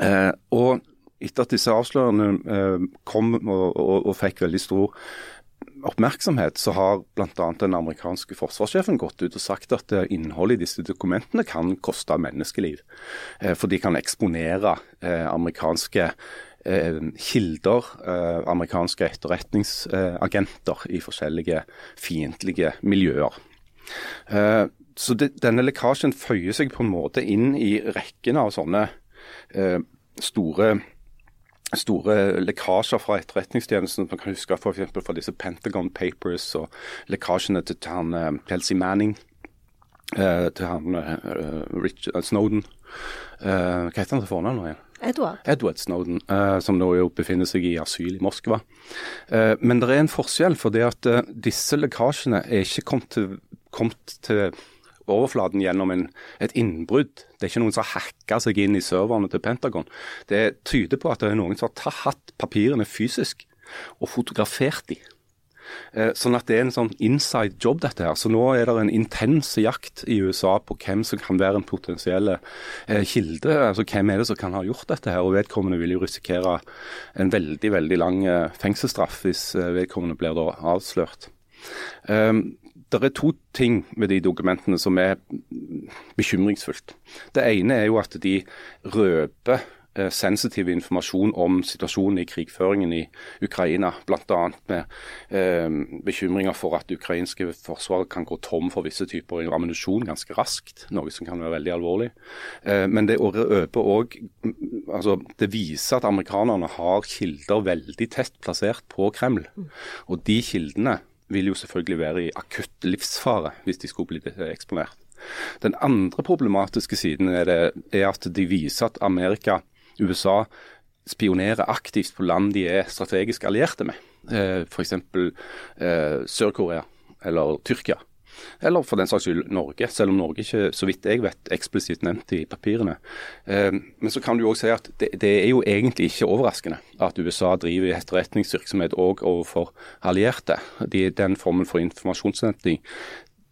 Speaker 1: Eh, og etter at disse avsløringene eh, kom og, og, og, fikk veldig stor oppmerksomhet, så har bl.a. den amerikanske forsvarssjefen gått ut og sagt at eh, innholdet i disse dokumentene kan koste menneskeliv. Eh, for de kan eksponere amerikanske kilder, amerikanske etterretningsagenter i forskjellige fiendtlige miljøer. Så denne lekkasjen føyer seg på en måte inn i rekken av sånne store store lekkasjer fra etterretningstjenesten. Man kan huske f.eks. fra disse Pentagon Papers og lekkasjene til, han uh, Kelsey Manning. Uh, til han uh, Richard Snowden. hva heter han til fornavn nå igjen?
Speaker 2: Edward.
Speaker 1: Edward Snowden, som nå jo befinner seg i asyl i Moskva. men det er en forskjell, for det at disse lekkasjene er ikke kommet til, kommet til overflaten gjennom en, et innbrudd. Det er ikke noen som har hacka seg inn i serverne til Pentagon. Det tyder på at det er noen som har hatt papirene fysisk og fotografert de. Eh, sånn at det er en sånn inside job, dette her. Så nå er det en intens jakt i USA på hvem som kan være en potensiell eh, kilde. Altså hvem er det som kan ha gjort dette her. Og vedkommende vil jo risikere en veldig, veldig lang eh, fengselsstraff hvis eh, vedkommende blir da avslørt. Um, det er to ting med de dokumentene som er bekymringsfullt. Det ene er jo at de røper eh, sensitiv informasjon om situasjonen i krigføringen i Ukraina. Bl.a. med eh, bekymringer for at ukrainske forsvaret kan gå tom for visse typer ammunisjon ganske raskt, noe som kan være veldig alvorlig. Eh, men det røper òg altså, Det viser at amerikanerne har kilder veldig tett plassert på Kreml. Og de kildene vil jo selvfølgelig være i akutt livsfare hvis de skulle bli eksponert. Den andre problematiske siden er, det, er at de viser at Amerika, USA, spionerer aktivt på land de er strategisk allierte med. Eh, F.eks. Eh, Sør-Korea eller Tyrkia. Eller for den saks skyld Norge, selv om Norge ikke så vidt jeg vet eksplisitt nevnt i papirene. Eh, men så kan du òg si at det, det, er jo egentlig ikke overraskende at USA driver etterretningsvirksomhet òg overfor allierte. De, den formen for informasjonsinnhenting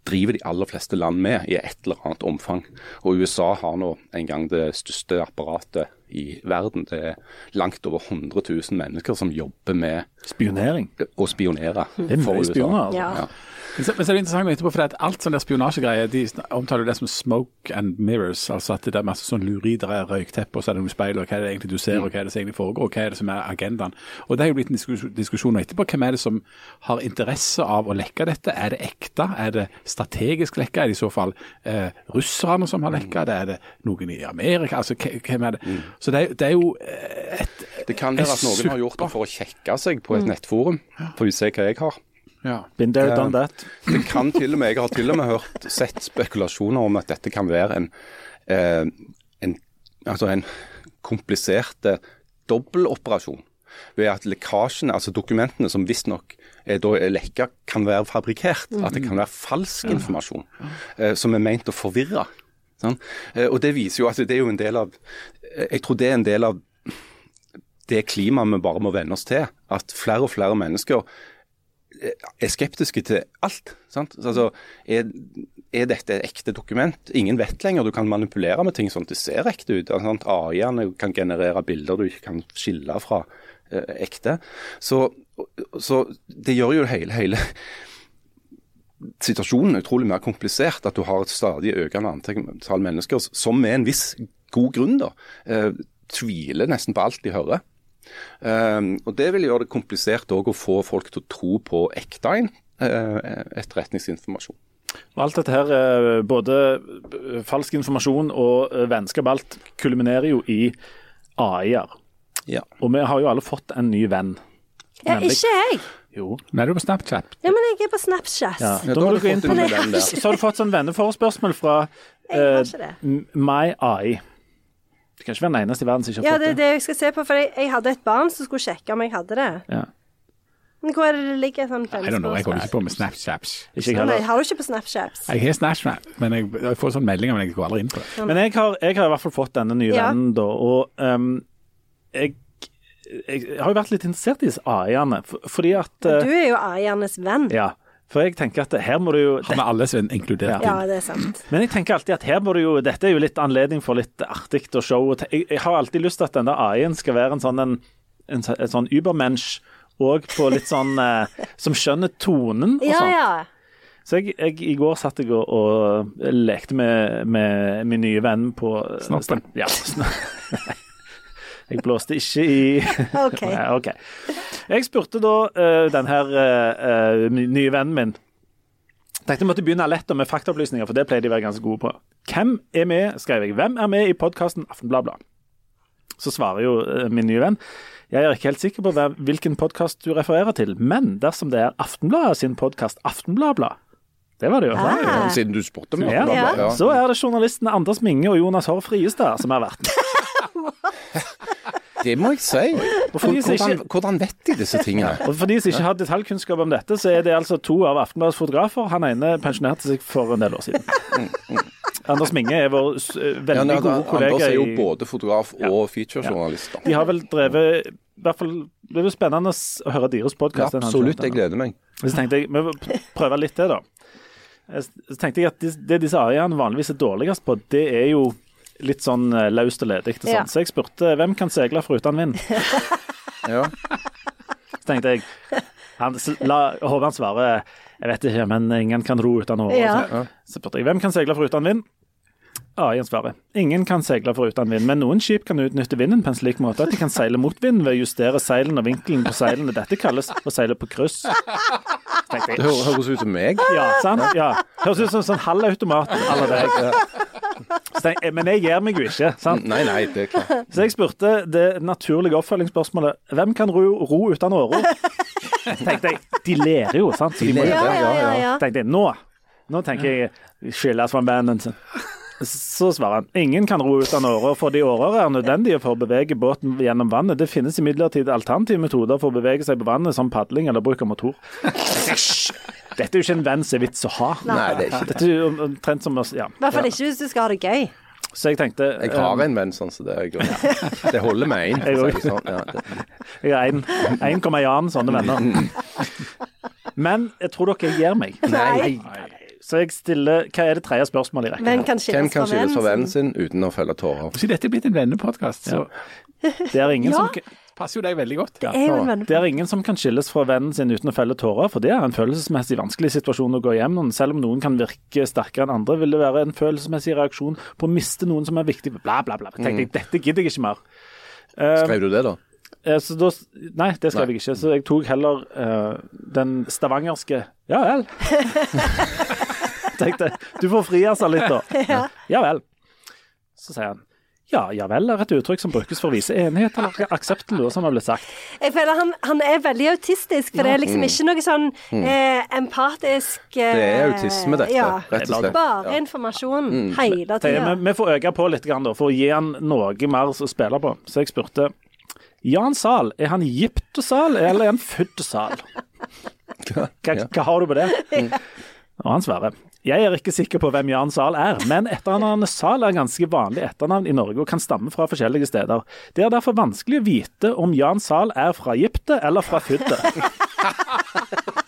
Speaker 1: driver de aller fleste land med i et eller annet omfang. Og USA har nå en gang det største apparatet i verden. Det er langt over 100 000 mennesker som jobber med
Speaker 4: Spionering?
Speaker 1: Å spionere.
Speaker 4: Det er mye spioner, altså.
Speaker 2: Ja.
Speaker 1: Ja.
Speaker 3: Men så, men så er det interessant etterpå, for at alt sånn der spionasjegreier de omtaler det som smoke and mirrors. altså At det er masse sånn lureri, der er røykteppe, og så er det noen speil, og hva er det egentlig du ser, og hva er det som egentlig foregår, og hva er det som er agendaen. Og Det er jo blitt en diskusjon, diskusjon etterpå. Hvem er det som har interesse av å lekke dette? Er det ekte? Er det strategisk lekka? Er det i så fall eh, russerne som har lekka det? Er det noen i Amerika? Altså, hvem er det? Så det er, det er jo eh, et
Speaker 1: Det kan være at noen har gjort det for å kjekke seg på et nettforum, for å se hva jeg har.
Speaker 3: ja.
Speaker 4: Been there, done that.
Speaker 1: Det kan til og med, Jeg har til og med hørt sett spekulasjoner om at dette kan være en, eh, en, altså en komplisert eh, dobbeltoperasjon. Ved at lekkasjene, altså dokumentene som visstnok er, da lekka, kan være fabrikkert. At det kan være falsk informasjon eh, som er ment å forvirre. Sånn? Eh, og det viser jo at det er jo en del av Jeg tror det er en del av det klimaet vi bare må venne oss til. At flere og flere mennesker er skeptiske til alt. Altså, er, er dette et ekte dokument? Ingen vet lenger. Du kan manipulere med ting sånn at det ser ekte ut. Sant? AI-ene kan generere bilder du ikke kan skille fra eh, ekte. Så, så, det gjør jo hele, hele situasjonen utrolig mer komplisert. At du har et stadig økende antall mennesker som med en viss god grunn da, eh, tviler nesten på alt de hører. Um, og Det vil gjøre det komplisert å få folk til å tro på ekte uh, etterretningsinformasjon.
Speaker 4: Og alt dette her, eh, både falsk informasjon og eh, vennskap, alt kulminerer jo i AI-er.
Speaker 1: Ja.
Speaker 4: Og vi har jo alle fått en ny venn.
Speaker 2: Ja, ikke jeg.
Speaker 4: Jo.
Speaker 3: Nei, du er på Snapchat.
Speaker 2: Ja, men jeg er på Snapchat.
Speaker 4: Ja.
Speaker 1: Ja,
Speaker 4: Da
Speaker 1: da
Speaker 4: må
Speaker 1: har
Speaker 4: du
Speaker 1: du
Speaker 4: gå inn på
Speaker 1: den der.
Speaker 4: Så har du fått sånn venneforespørsmål fra
Speaker 2: uh, har
Speaker 4: eh,
Speaker 2: det.
Speaker 4: My AI. Du kan ikke være den eneste i verden som ikke
Speaker 2: Ja,
Speaker 4: fått
Speaker 2: det
Speaker 4: Ja, det er
Speaker 2: det jeg skal se på, for jeg, jeg hadde et barn som skulle sjekke om jeg hadde det.
Speaker 4: Ja.
Speaker 2: Men hvor er det det ligger sånn
Speaker 3: I don't know, jeg holder ikke på med Snapchaps.
Speaker 4: Jeg
Speaker 2: Nei, har du ikke på Snapchat?
Speaker 3: Jeg har Snapchat, men jeg, jeg får sånn meldinger, men jeg går aldri inn på det.
Speaker 4: Men jeg har, jeg har i hvert fall fått denne nye
Speaker 2: Ja.
Speaker 4: vennen, da. Og um, jeg, jeg har jo vært litt interessert i disse AI-ene, for, fordi at
Speaker 2: Du
Speaker 4: eh,
Speaker 2: er jo eiernes venn.
Speaker 4: Ja. For jeg tenker at her må du jo
Speaker 3: Har vi alle som er inkludert?
Speaker 2: Ja, det er sant.
Speaker 4: Men jeg tenker alltid at her må du jo Dette er jo litt anledning for litt artig og show. Jeg, jeg har alltid lyst til at denne AI-en skal være en sånn en, en, en sånn übermensch og på litt sånn eh, Som skjønner tonen og
Speaker 2: Ja,
Speaker 4: sånn.
Speaker 2: ja.
Speaker 4: Så jeg, jeg, i går satt jeg og, og lekte med, med min nye venn på
Speaker 3: Snoppen.
Speaker 4: Ja. sn- Jeg blåste ikke i
Speaker 2: OK.
Speaker 4: Nei, ok. Jeg spurte da uh, den her uh, nye vennen min Tenkte jeg måtte begynne lett med faktaopplysninger, for det pleier de å være ganske gode på. Hvem er med, skrev jeg. Hvem er med i podkasten Aftenbladblad? Så svarer jo uh, min nye venn. Jeg er ikke helt sikker på hvem, hvilken podkast du refererer til, men dersom det er Aftenbladet sin podkast Aftenbladblad Det var det jo.
Speaker 2: Ah.
Speaker 1: Siden du spurte meg.
Speaker 4: Ja.
Speaker 1: ja.
Speaker 4: Så er det journalistene Anders Minge og Jonas Hår Friestad som er verten.
Speaker 1: Det må jeg si.
Speaker 4: for
Speaker 1: Hvordan,
Speaker 4: ikke-
Speaker 1: hvordan vet de disse tingene?
Speaker 4: Og For de som ikke har detaljkunnskap om dette, så er det altså to av Aftenbladets fotografer. Han ene pensjonerte seg for en del år siden. Anders Minge er vår veldig
Speaker 1: Ja, nei,
Speaker 4: gode
Speaker 1: Anders er jo
Speaker 4: i
Speaker 1: både fotograf og featurejournalist. da.
Speaker 4: De har vel drevet i hvert fall, Det er jo spennende å høre deres
Speaker 1: Ja, absolutt, jeg gleder meg.
Speaker 4: Så tenkte jeg, vi må prøve litt til, da. Så tenkte jeg at de- det disse AI-ene vanligvis er dårligst på, det er jo litt sånn laust løst og ledig.
Speaker 2: Ja.
Speaker 4: Så jeg spurte hvem kan seile foruten vind.
Speaker 1: Ja.
Speaker 4: Så tenkte jeg han, la, la Håvard svare jeg vet ikke, men ingen kan ro uten åre.
Speaker 2: Ja.
Speaker 4: Så, spurte jeg hvem kan seile foruten vind. AI-en svarer ingen kan seile foruten vind, men noen skip kan utnytte vinden på en slik måte at de kan seile mot vind ved å justere seilene og vinkelen på seilene. Dette kalles å seile på kryss. Jeg,
Speaker 1: Det høres ut som meg.
Speaker 4: ja, sant? Ja. Høres ut som en sånn halvautomat à jeg, Men jeg gir meg jo ikke. sant?
Speaker 1: Nei, nei, det er klart.
Speaker 4: Så jeg spurte det naturlige oppfølgingsspørsmålet hvem kan ro, ro uten årer? Tenkte jeg, de ler jo, sant? Så de må jo
Speaker 2: Ja, ja, ja. ja.
Speaker 4: tenkte jeg, nå, nå tenker jeg skilles fra banden. Så svarer han ingen kan ro uten årer, fordi årer er nødvendige for å bevege båten gjennom vannet. Det finnes imidlertid alternative metoder for å bevege seg på vannet, som padling eller bruk av motor. Dette er jo ikke en venn som er vits å ha.
Speaker 1: Nei, det er ikke det.
Speaker 4: Dette er jo omtrent som ja.
Speaker 2: I hvert fall ikke hvis du skal ha det gøy.
Speaker 4: Så jeg tenkte
Speaker 1: Jeg har en venn sånn, så det, er greit. det holder med én.
Speaker 4: Jeg
Speaker 1: har å
Speaker 4: også.
Speaker 1: si det sånn.
Speaker 4: Jeg har 1,1 sånne venner. Men jeg tror dere gir meg.
Speaker 2: Nei. Nei.
Speaker 4: Så jeg stiller Hva er det tredje spørsmålet i rekken?
Speaker 2: Hvem
Speaker 4: her?
Speaker 2: skilles,
Speaker 1: Hvem kan skilles fra vennen
Speaker 2: sin?
Speaker 1: sin uten å følge tårer?
Speaker 3: Så dette er blitt en vennepodkast, så
Speaker 4: Det er ingen
Speaker 2: Ja.
Speaker 4: som
Speaker 3: passer jo deg veldig godt.
Speaker 2: Det er en.
Speaker 4: Det er ingen som kan skilles fra vennen sin uten å felle tårer, for det er en følelsesmessig vanskelig situasjon å gå hjem. Selv om noen kan virke sterkere enn andre, vil det være en følelsesmessig reaksjon på å miste noen som er viktig. Bla, bla, bla. Tenkte jeg, dette gidder jeg ikke mer. Uh,
Speaker 1: Skrev du det, da?
Speaker 4: eh, så da, nei, det skrev jeg ikke. Så jeg tok heller uh, den stavangerske Ja vel. Tenkte du får frigjøre altså litt, da.
Speaker 2: Ja.
Speaker 4: Ja vel. Så sier han ja, ja vel er et uttrykk som brukes for å vise enighet eller aksept til noe som har blitt sagt.
Speaker 2: Jeg føler han, han er veldig autistisk, for det er liksom ikke noe sånn eh, empatisk eh,
Speaker 1: Det er autisme, dette.
Speaker 2: Ja.
Speaker 1: Rett og slett.
Speaker 2: Bare informasjon hele tida.
Speaker 4: Vi, vi får øke på litt grann da, for å gi han noe mer å spille på. Så jeg spurte Jan Zahl, er han Gyptosal eller er han Fuddosal? Hva, hva har du på det? Og han svarer jeg er ikke sikker på hvem Jan Zahl er, men etternavnet Zahl er ganske vanlig etternavn i Norge og kan stamme fra forskjellige steder. Det er derfor vanskelig å vite om Jan Zahl er fra Egypte eller fra Fudde.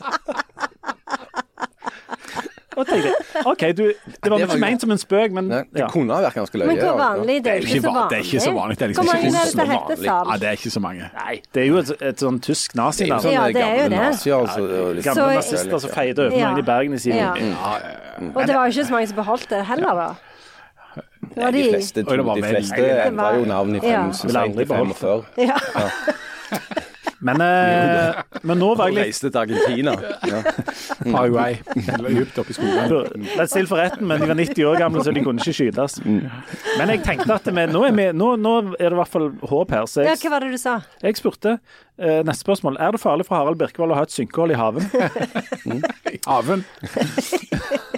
Speaker 4: Og tenkte OK, du, det var ikke ment som en spøk, men
Speaker 1: ja. det kunne ha vært ganske løye.
Speaker 2: Men hvor vanlig? Det er ikke så vanlig.
Speaker 3: Det er ikke så vanlig. Det er liksom ikke
Speaker 2: det
Speaker 3: så
Speaker 1: vanlig.
Speaker 3: Ja, det er ikke så mange.
Speaker 4: Nei, det er jo et, et sånn tysk nazinavn.
Speaker 2: Ja, det er jo det.
Speaker 1: Altså,
Speaker 4: Gamle nazister som feide over mange i Bergen i sin
Speaker 2: Ja. Og det var jo ikke så mange som beholdt det heller, da. Det
Speaker 1: De
Speaker 2: de
Speaker 1: fleste, de fleste
Speaker 2: Det
Speaker 1: endra jo navn i
Speaker 2: Ja.
Speaker 1: fem, så
Speaker 4: Ville
Speaker 1: sent
Speaker 4: aldri
Speaker 1: i
Speaker 4: beholdt
Speaker 1: 45.
Speaker 2: Ja.
Speaker 4: Men, eh, men nå var jeg litt
Speaker 1: reiste til Argentina. Ja.
Speaker 3: Paraguay. Dypt oppi i skogen.
Speaker 4: er still for retten, men de var 90 år gamle, så de kunne ikke skytes. Men jeg tenkte at vi, nå, er vi, nå, nå er det i hvert fall håp her. Så
Speaker 2: ja, hva var det du sa?
Speaker 4: jeg spurte eh, neste spørsmål. Er det farlig for Harald Birkevold å ha et synkehull i haven?
Speaker 3: Haven.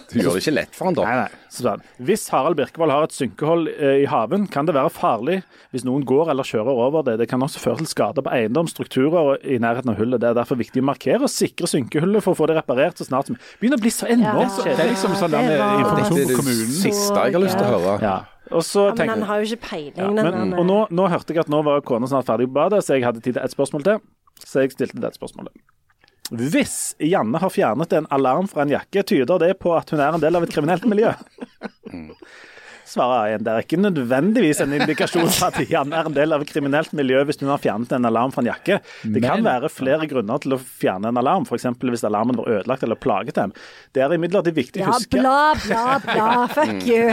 Speaker 1: Du gjør det ikke lett for han da.
Speaker 4: Nei, nei. Så Hvis Harald Birkevold har et synkehull eh, i haven, kan det være farlig hvis noen går eller kjører over det. Det kan også føre til skader på eiendom, strukturer og i nærheten av hullet. Det er derfor viktig å markere og sikre synkehullet for å få det reparert så snart som Begynner å bli så enormt
Speaker 2: Ja.
Speaker 3: Det er liksom sånn der
Speaker 2: var-
Speaker 3: informasjon
Speaker 1: Det er det siste jeg har lyst til å høre.
Speaker 4: Ja. Og så
Speaker 2: Ja, men han har jo ikke peiling,
Speaker 4: ja,
Speaker 2: den
Speaker 4: men,
Speaker 2: der-
Speaker 4: Og nå, nå hørte jeg at nå var kona snart ferdig på badet, så jeg hadde tid til ett spørsmål til. Så jeg stilte det spørsmålet. Hvis Janne har fjernet en alarm fra en jakke, tyder det på at hun er en del av et kriminelt miljø. svarer en. Det er ikke nødvendigvis en indikasjon på at Jan er en del av et kriminelt miljø hvis hun har fjernet en alarm fra en jakke. Det kan
Speaker 3: Men-
Speaker 4: være flere grunner til å fjerne en alarm, f.eks. hvis alarmen var ødelagt eller plaget dem. Det er imidlertid viktig å
Speaker 2: Ja,
Speaker 4: huske
Speaker 2: bla, bla, bla. Fuck you.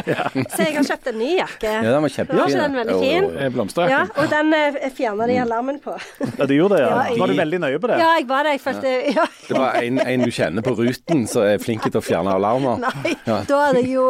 Speaker 2: Så jeg har kjøpt en ny jakke.
Speaker 1: Ja, den var
Speaker 2: Var
Speaker 1: kjempefin.
Speaker 2: ikke den veldig fin?
Speaker 1: Jo, jo, jo.
Speaker 3: Blomsterjakken.
Speaker 2: Ja, og den eh, fjerna de alarmen på.
Speaker 4: Ja, du gjorde det. Ja, Var du veldig nøye på det?
Speaker 2: Ja, jeg var det. Jeg følte Ja.
Speaker 1: Det var en, en du kjenner på ruten som er flink til å fjerne alarmer.
Speaker 2: Nei, da hadde jeg jo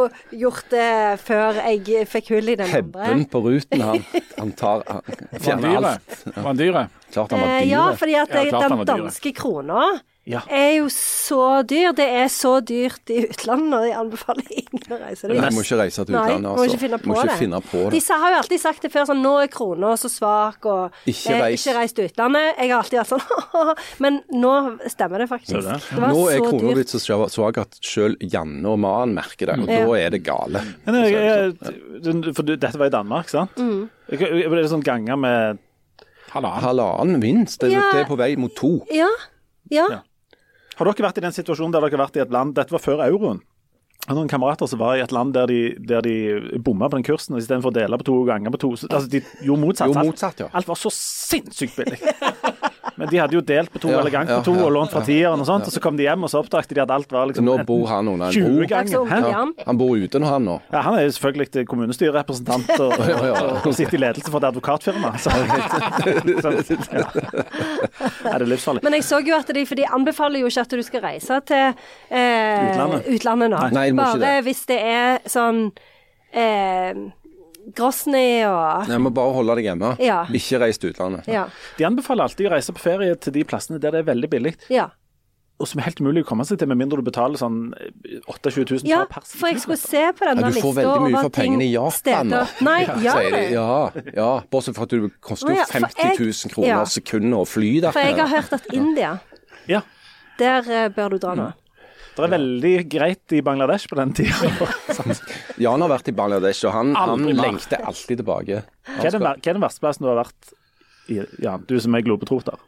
Speaker 2: gjort det før jeg fikk hull i den andre.
Speaker 1: Hebben på ruten, han, han tar han
Speaker 3: Var
Speaker 1: fjerner
Speaker 3: den dyre?
Speaker 1: alt.
Speaker 3: Var den dyre?
Speaker 1: Klart han var dyre
Speaker 2: ja, fordi at
Speaker 3: Ja, han
Speaker 2: den danske krona
Speaker 4: Ja.
Speaker 2: er jo så dyr. Det er så dyrt i utlandet, og jeg anbefaler ingen å reise dit.
Speaker 1: Nei, du må ikke reise til
Speaker 2: Nei,
Speaker 1: utlandet.
Speaker 2: må
Speaker 1: altså.
Speaker 2: ikke finne på
Speaker 1: må ikke
Speaker 2: det.
Speaker 1: finne på
Speaker 2: De
Speaker 1: det.
Speaker 2: De har jo alltid sagt det før, sånn nå er krona så svak, og
Speaker 1: Ikke
Speaker 2: eh,
Speaker 1: reis.
Speaker 2: ikke reis til utlandet. Jeg har alltid vært sånn Men nå stemmer det faktisk.
Speaker 4: Det?
Speaker 2: Det var
Speaker 1: Nå er krona blitt så svak at selv Janne og Maren merker det, og
Speaker 2: mm.
Speaker 1: da er det gale.
Speaker 4: Men jeg, jeg, for dette var i Danmark, sant?
Speaker 2: Mm.
Speaker 4: Jeg- er sånn ganger med
Speaker 3: Halvannen.
Speaker 1: Halvannen minst. Det,
Speaker 2: Ja.
Speaker 1: det er på vei mot to.
Speaker 2: Ja. Ja.
Speaker 4: Ja. Har dere vært i den situasjonen der dere har vært i et land Dette var før euroen. Noen kamerater som var i et land der de, der de bomma på den kursen, og istedenfor å dele på to ganger på to så- Altså, de gjorde motsatt.
Speaker 1: Jo, motsatt, ja.
Speaker 4: Alt var så sinnssykt billig. Men de hadde jo delt på to
Speaker 1: Ja,
Speaker 4: eller gang på to
Speaker 1: ja,
Speaker 4: og lånt fra tieren og sånt, og så kom de hjem og så oppdaget de at alt var liksom
Speaker 1: Nå bor han under en bro.
Speaker 2: Jan.
Speaker 1: Han bor ute nå, han nå.
Speaker 4: Ja, han er jo selvfølgelig kommunestyrerepresentant og, og, og sitter i ledelse for et advokatfirma. Så, så, ja. Er det livsfarlig?
Speaker 2: Men jeg så jo at de For de anbefaler jo ikke at du skal reise til eh,
Speaker 4: Utlandet.
Speaker 2: utlandet nå.
Speaker 1: Nei,
Speaker 2: Bare
Speaker 1: det.
Speaker 2: hvis det er sånn eh, Grosny og
Speaker 1: Jeg må bare holde deg hjemme.
Speaker 2: Ja.
Speaker 1: Ikke reis til utlandet.
Speaker 2: Ja.
Speaker 4: De anbefaler alltid å reise på ferie til de plassene der det er veldig billig,
Speaker 2: Ja.
Speaker 4: og som er helt umulig å komme seg til, med mindre du betaler sånn 28 000
Speaker 2: ja,
Speaker 4: per
Speaker 2: for jeg skulle se på denne
Speaker 1: Ja, du får veldig mye for pengene i Japan nå.
Speaker 2: Nei,
Speaker 1: Sier
Speaker 2: gjør
Speaker 1: de. Ja, ja, bortsett fra at du koster jo
Speaker 2: ja,
Speaker 1: 50 000 kroner
Speaker 2: ja.
Speaker 1: sekundet å fly
Speaker 2: For jeg har hørt at India,
Speaker 4: Ja.
Speaker 2: der eh, bør du dra nå.
Speaker 4: Det er veldig greit i Bangladesh på den tida.
Speaker 1: Jan har vært i Bangladesh, og han, han lengter alltid tilbake.
Speaker 4: Hva er den, hva er den verste plassen du har vært i? Jan, du som er globetroter.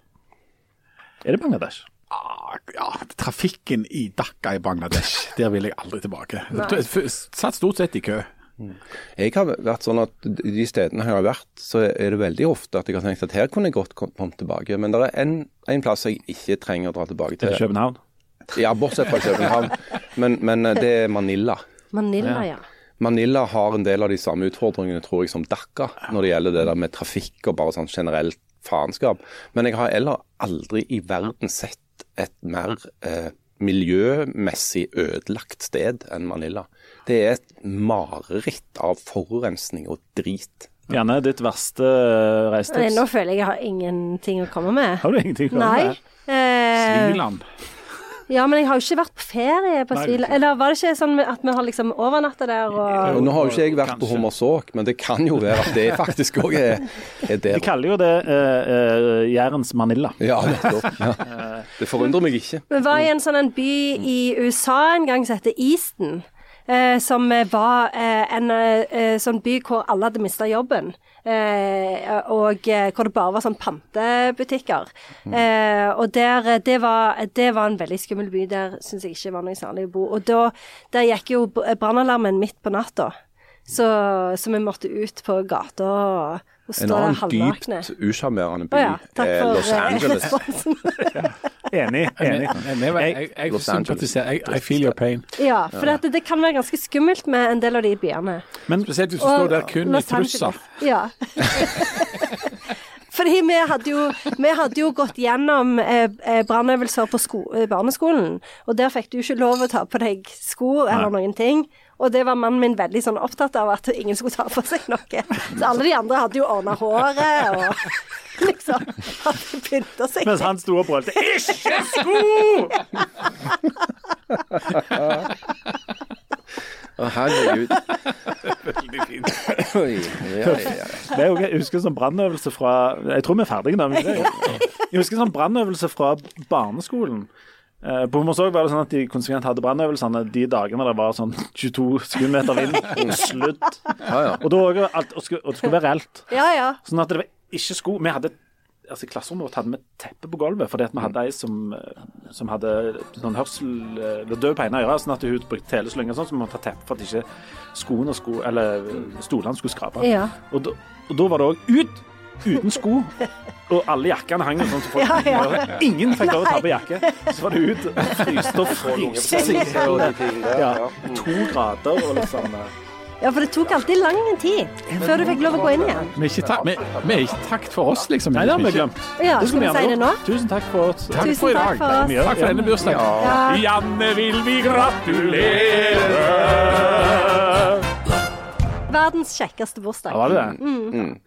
Speaker 4: Er det Bangladesh?
Speaker 3: Ah, Ja, trafikken i Dhaka i Bangladesh, der vil jeg aldri tilbake. Satt stort sett i kø.
Speaker 1: Jeg har vært sånn at de stedene jeg har vært, så er det veldig ofte at jeg har tenkt at her kunne jeg godt kom- kommet tilbake. Men det er en, en plass jeg ikke trenger å dra tilbake
Speaker 4: Er det
Speaker 1: til.
Speaker 4: København?
Speaker 1: Ja, bortsett fra København. Men, men eh, det er Manila.
Speaker 2: Manila, ja.
Speaker 1: Manila har en del av de samme utfordringene, tror jeg, som Dhaka når det gjelder det der med trafikk og bare sånn generelt faenskap. Men jeg har heller aldri i verden sett et mer eh, miljømessig ødelagt sted enn Manila. Det er et mareritt av forurensning og drit.
Speaker 4: Janne, ditt verste
Speaker 2: Nei,
Speaker 4: reisetips.
Speaker 2: nå føler jeg jeg har ingenting å komme med.
Speaker 4: Har du ingenting å komme
Speaker 2: Nei.
Speaker 4: med?
Speaker 2: Eh,
Speaker 3: Sviland.
Speaker 2: Ja, men jeg har jo ikke vært på ferie på Svila. Eller var det ikke sånn at vi har liksom overnatta der og
Speaker 1: Og nå har jo ikke jeg vært på
Speaker 3: Kanskje.
Speaker 1: Hommersåk, men det kan jo være at det faktisk òg er, er
Speaker 4: De
Speaker 1: der.
Speaker 4: kaller jo det uh, eh, Jærens Manila.
Speaker 1: Ja, nettopp. Ja. Det forundrer meg ikke.
Speaker 2: Vi var i en sånn en by i USA en gang som heter Easton. Eh, som var eh, en eh, sånn by hvor alle hadde mista jobben. Eh, og hvor det bare var sånn pantebutikker. Eh, og der, det, var, det var en veldig skummel by. Der syns jeg ikke var noe særlig å bo. Og da, der gikk jo brannalarmen midt på natta. Så, så vi måtte ut på gata og, og stå
Speaker 1: En annen
Speaker 2: halvnakne.
Speaker 1: dypt usjarmerende by.
Speaker 2: Oh, ja, takk for
Speaker 1: Los Angeles.
Speaker 4: Enig. enig.
Speaker 3: Jeg, jeg, jeg, jeg
Speaker 1: Los
Speaker 3: sympatiserer. Jeg, I feel your pain.
Speaker 2: Ja, for det, det kan være ganske skummelt med en del av de byene.
Speaker 3: Spesielt hvis du står der kun i trusser.
Speaker 2: Ja. Fordi vi hadde jo, vi hadde jo gått gjennom eh, eh, brannøvelser på sko eh, barneskolen, og der fikk du ikke lov å ta på deg sko eller noen ting. Og det var mannen min veldig sånn opptatt av at ingen skulle ta på seg noe. Så alle de andre hadde jo ordna håret og liksom hadde pynta seg.
Speaker 4: Mens han sto og brølte 'ikke sko!'
Speaker 1: Å, herregud.
Speaker 3: Veldig fint.
Speaker 1: Oi, ja, ja, ja.
Speaker 4: Det er jo, jeg husker en sånn brannøvelse fra Jeg tror vi er ferdige nå. Jeg husker en sånn brannøvelse fra barneskolen. Eh, På Hommersåk var det sånn at de konsekvent hadde brannøvelsene de dagene det var sånn 22 skummeter vind, sludd.
Speaker 1: Ja, ja.
Speaker 4: Og, det alt, og, skulle, og det skulle være reelt.
Speaker 2: Ja, ja.
Speaker 4: Sånn at det var ikke sko Vi hadde altså I klasserommet vårt hadde vi teppe på gulvet, fordi at vi hadde ei som, eh, som hadde sånn hørsel eller død på ene øret, sånn at hun brukte teleslynge og sånn, så vi måtte ha teppe for at ikke skoene sko, eller stolene skulle skrape.
Speaker 2: Ja.
Speaker 4: Og, da, og da var det òg ut uten sko. Og alle jakkene hang sånn som folk
Speaker 2: Ja, ja.
Speaker 4: Ingen fikk lov å ta på jakke. Så var det ut og fryste og fryste
Speaker 1: og de
Speaker 4: Ja, to grader og liksom
Speaker 2: ja, for det tok alltid lang tid før du fikk lov å gå inn igjen.
Speaker 3: Vi er ikke, ta vi, vi er ikke takt for oss, liksom.
Speaker 4: Nei, det har vi glemt.
Speaker 2: Ja, skal vi si det nå?
Speaker 4: Tusen takk for oss.
Speaker 3: Takk for i
Speaker 2: dag. takk for.
Speaker 3: Takk for denne bursdagen.
Speaker 2: Ja.
Speaker 3: Janne vil vi gratulere.
Speaker 2: Verdens kjekkeste bursdag.
Speaker 4: Ja, var det det?